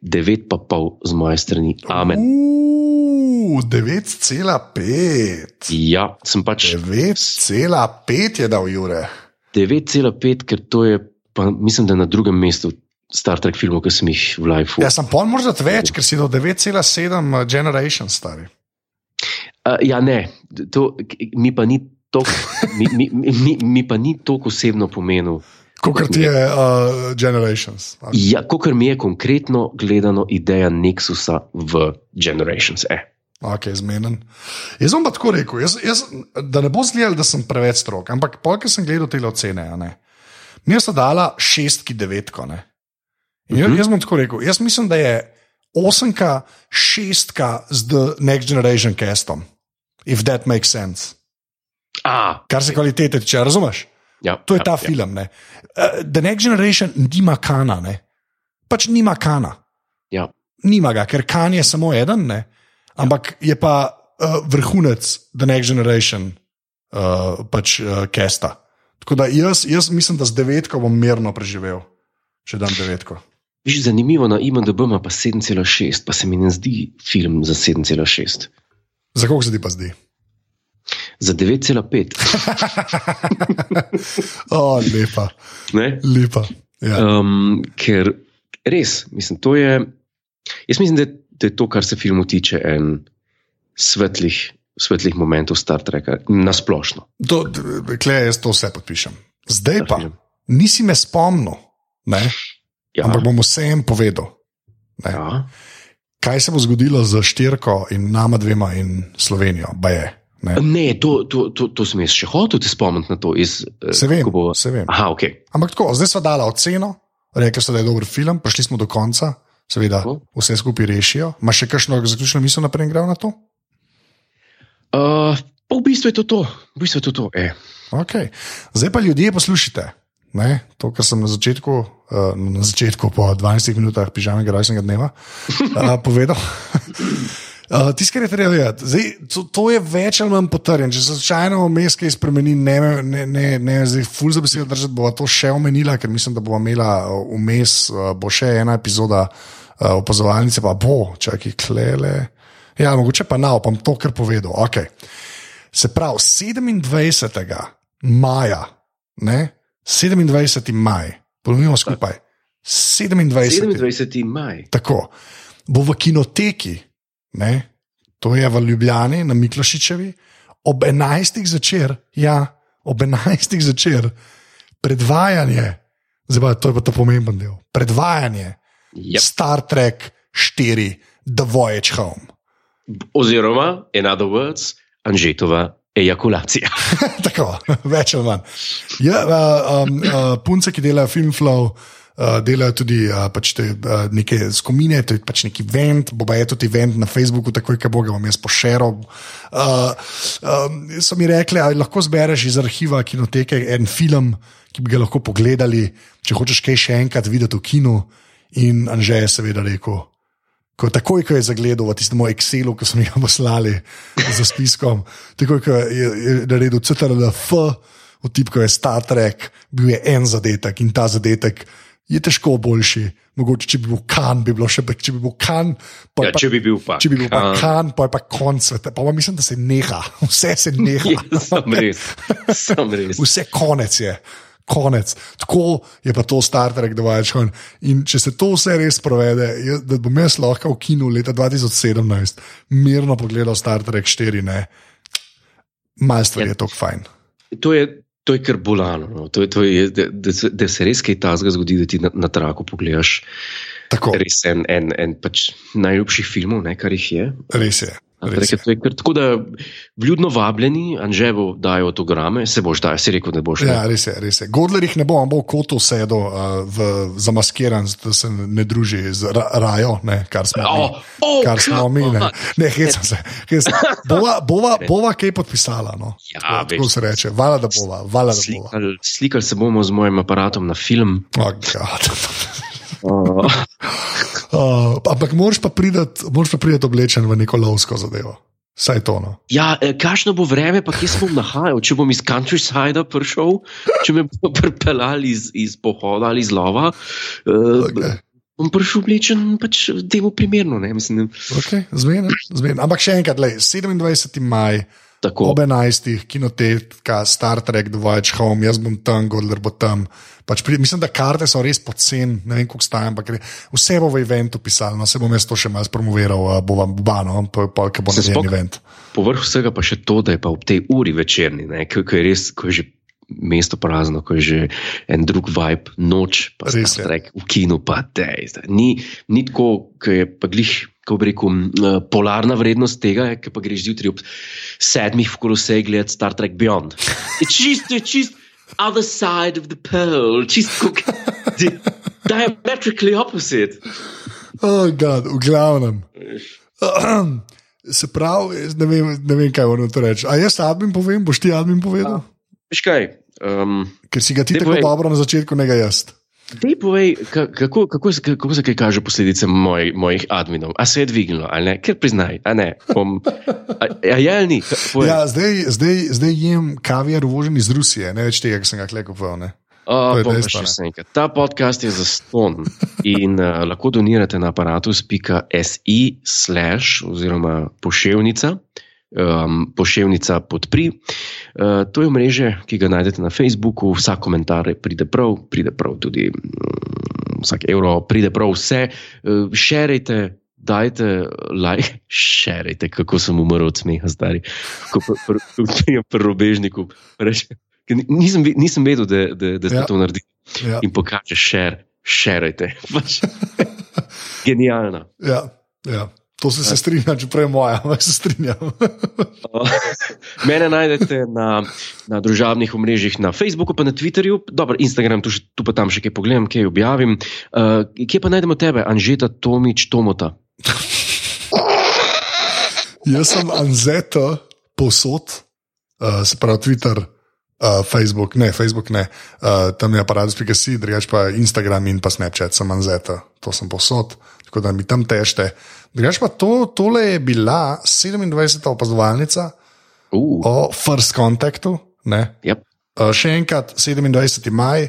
devet pa pol z moje strani. Amen. Uuu, 9,5. Ja, sem pač 9,5 je dal Jure. 9,5, ker to je, pa, mislim, da na drugem mestu Star Trek filmov, ki sem jih v live. Ja, sem pol morda več, ker si do 9,7 generation stari. Uh, ja, ne, to mi pa ni toliko, mi, mi, mi, mi pa ni toliko osebno pomenil. Kot je uh, generations. ali? Ja, kot mi je konkretno gledano ideja Nexusa v Generations. Eh. Ok, zmeden. Jaz bom pa tako rekel, jaz, jaz, da ne bo zgledal, da sem preveč strok, ampak polk sem gledal te ocene. Mi sta dala šestki, devetko. Ne? In jaz, Mhm. jaz bom tako rekel, jaz mislim, da je osemka, šestka z The Next Generation castom. If that makes sense. A, Kar se kvalitete tiče, razumeš? Ja, To je ja, ta ja. film. Ne? Uh, The Next Generation nima kana, ne? pač nima kana. Ja. Nima ga, ker kan je samo eden, ne? ampak je pa uh, vrhunec The Next Generation, uh, pač uh, kesta. Tako da jaz, jaz mislim, da z devetko bom mirno preživel, če dam devetko. Viš, zanimivo, na IMDB ima pa 7,6, pa se mi ne zdi film za 7,6. Za koga se ti pa zdi? Za 9,5. [laughs] oh, lepa. Ne? lepa. Ja. Um, ker res, mislim, to je. Jaz mislim, da, da je to, kar se filmu tiče, en svetlih, svetlih momentov Star Treka, nasplošno. To, d- Klej, jaz to vse podpišem. Zdaj pa, nisi me spomnil, ne? Ja, ampak bom vsem povedal, ne? ja. kaj se bo zgodilo z Štirko in nama dvema in Slovenijo. Baje, ne? Ne, to, to, to, to sem jaz še hotel te spomniti na to. Iz, eh, Se vem, bo... se vem. Aha, ok. Ampak tako, zdaj smo dali oceno, rekli so, da je dober film, prišli smo do konca, seveda Tako. vse skupaj rešijo. Imaš še kakšno zaključno misel naprej, na to? Uh, pa v bistvu je to to. V bistvu je to, to. E. Okay. Zdaj pa ljudje poslušajte. Ne, to, kar sem na začetku, uh, na začetku po 12 minutah pižamega rojstnega dneva uh, [laughs] povedal. Uh, Tisto, kar je treba vedeti, zdaj, to, to je več ali manj potrjeno. Če se slučajno vmes kaj spremeni, ne, ne, ne, ne zdaj ful za besedo držati, bo to še omenila, ker mislim, da bo imela vmes, uh, bo še ena epizoda uh, opazovalnice, pa bo, čakaj, klele. Ja, mogoče pa na opam to, kar povedal. Okay. Se pravi, 27. maja, ne? 27. maj, ponovimo skupaj. 27. 27. maj. Tako, bo v kinoteki, ne? to je v Ljubljani, na Miklošičevi, ob 11. zvečer, ja, ob 11. zvečer, predvajanje, zdaj pa to je pa ta pomemben del, predvajanje Yep. Star Trek 4, The Voyage Home. Oziroma, in other words, Anžetova ejakulacija. [laughs] Tako, več ali manj. Ja, uh, um, uh, punce, ki delajo Filmflow, uh, delajo tudi uh, pač te, uh, neke skomine, to je pač neki event, bo pa je tudi event na Facebooku, takoj, ko bo ga bom jaz pošeral. Uh, um, so mi rekli, ali lahko zbereš iz arhiva kinoteke en film, ki bi ga lahko pogledali, če hočeš kaj še enkrat videti v kinu. In Anže je seveda rekel. Ko, takoj, ko je zagledal v tistem moj Excelu, ki smo ga poslali za spiskom, takoj, ko je, je naredil CTRLF, v tipku je Star Trek, bil je en zadetek in ta zadetek je težko boljši. Mogoče, če bi bil kan, bi bilo še več, če bi bil kan. Pa, Ja, pa, če bi bil pa. če bi bil pa Khan. kan, pa je pa konc sveta. Pa, pa mislim, da se neha, [laughs] vse se neha. Ja, Sam res. Sam res. Vse konec je. Konec. Tako je pa to Star Trek, da vajš. In če se to vse res provede, jaz, da bom jaz lahko v kinu leta 2017 mirno pogledal Star Trek 4, ne, malo stvari je to fajn. To je, to je kar bolano. No. To je, to je, da, da, da se res kaj tazga zgodi, da ti na, na traku pogledaš. Tako, Res en, en, en pač najljubših filmov, ne, kar jih je. res je. Res Reke, je. to je kar, tako da vljudno vabljeni, Anževo dajo avtograme, se boš daj, si rekel, da boš. ne? Ja, res je, res je. Godler jih ne bo, on bo v kotu sedel, uh, v, zamaskiran, da se ne druži z ra, rajo, ne, kar smo mi. Oh, oh, Kar smo mi, ne, ne hecam se. hecam. Bova, bova, [laughs] bova kaj podpisala. No. Ja, tako, tako veš. se reče, vala da bova, vala da bova. Slikali, slikali se bomo z mojim aparatom na film. Oh, God. Uh, [laughs] uh, ampak moraš pa priti oblečen v neko lovsko zadevo. Saj to. No. ja, eh, kakšno bo vreme, pa kje se bom nahajal, če bom iz countrysida prišel, če me bo [laughs] pripeljali iz, iz pohoda ali iz lova. Uh, Okay. Bom prišel oblečen pač temu primerno. Ne, mislim, Okay, zmeden, zmeden. Ampak še enkrat, lej, 27. maj, tako. ob 11. kinoteka, Star Trek, The Voyage Home, jaz bom tam, Godler bo tam. Pač pri, mislim, da karte so res poceni, ne vem, koliko staja, ampak re- vse bo v eventu pisalo, no, se bom jaz to še malo promoviral, bo vam bano, pa, pa, pa bo Se narejen spok- event. Povrh vsega pa še to, da je pa ob tej uri večerni, ne, ko, ko je res, ko je že mesto prazno, ko je že en drug vibe, noč, pa Res Star je. Trek v kinu, pa zdaj. Ni, ni tako, ko je pa glih. Ko bi rekel, eh, polarna vrednost tega je, ki pa greš zjutraj ob sedmih v kolosej gledati Star Trek Beyond. Je čisto, je čisto other side of the pole, čisto di- diametrically opposite. Oh, God, v glavnem. [clears throat] Se pravi, ne vem, ne vem kaj moram to reči. A jaz admin povem, boš ti admin povedal? Veš kaj? Um, Ker si ga ti tako povej. dobro na začetku, ne ga jaz. Dej povej, ka- kako, kako, kako se kaj kaže posledice moj, mojih adminov? A se je dvignilo, ali ne? Ker priznaj, a ne. Bom, a, a je ali ni? Povej. Ja, zdaj, zdaj, zdaj jem kaviar uvožen iz Rusije, ne več tega, ki sem ga kle kupoval. ne. Pa dejstvo. Ta podcast je za ston in uh, lahko donirate na aparatus.si oziroma poševnica um, pošiljka podpri. Uh, to je mreže, ki ga najdete na Facebooku, vsak komentar pride prav, pride prav tudi um, vsak evro, pride prav vse. Uh, šerite, dajte like, [laughs] šerite, kako sem umrl od smeha, stari, kot pri robežniku. Nisem, nisem vedel, da, da, da ste ja. to naredili. Ja. In pokaže šer, šerite. [laughs] Pač. Genialna. Ja, ja. To se, se strinja, čeprav je moja, ampak [laughs] se strinjam. [laughs] Mene najdete na, na družabnih omrežjih, na Facebooku, pa na Twitterju, dobro, Instagram, tu, tu pa tam še kaj pogledam, kaj objavim. Uh, kje pa najdemo tebe, Anžeta Tomič Tomota? [laughs] Jaz sem Anzeta posod, uh, se pravi Twitter, uh, Facebook, ne, Facebook ne, uh, tam je aparat.si, drugač pa Instagram in pa Snapchat, sem Anzeta, to sem posod, tako da mi tam tešte. Drugač pa to, tole je bila 27. opazovalnica uh. o First Contactu. Yep. Uh, še enkrat 27. maj,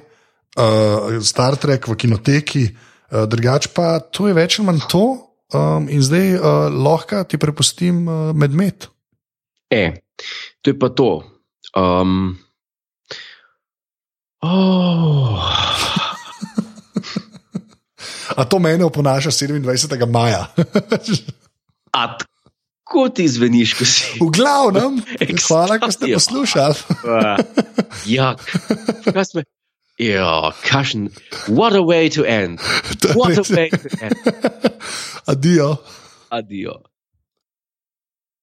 uh, Star Trek v kinoteki, uh, drugač pa to je več ali manj to. Um, in zdaj uh, lahko ti prepustim uh, medmet. E, to je pa to. Um, oh. A to meni oponaša 27. maja. A tako ti zveniš, ko si. V glavnem, hvala, da ste poslušali. ja, kaj smo. Ja, kašen, what a way to end. What a way to end. [laughs] Adijo. Adijo.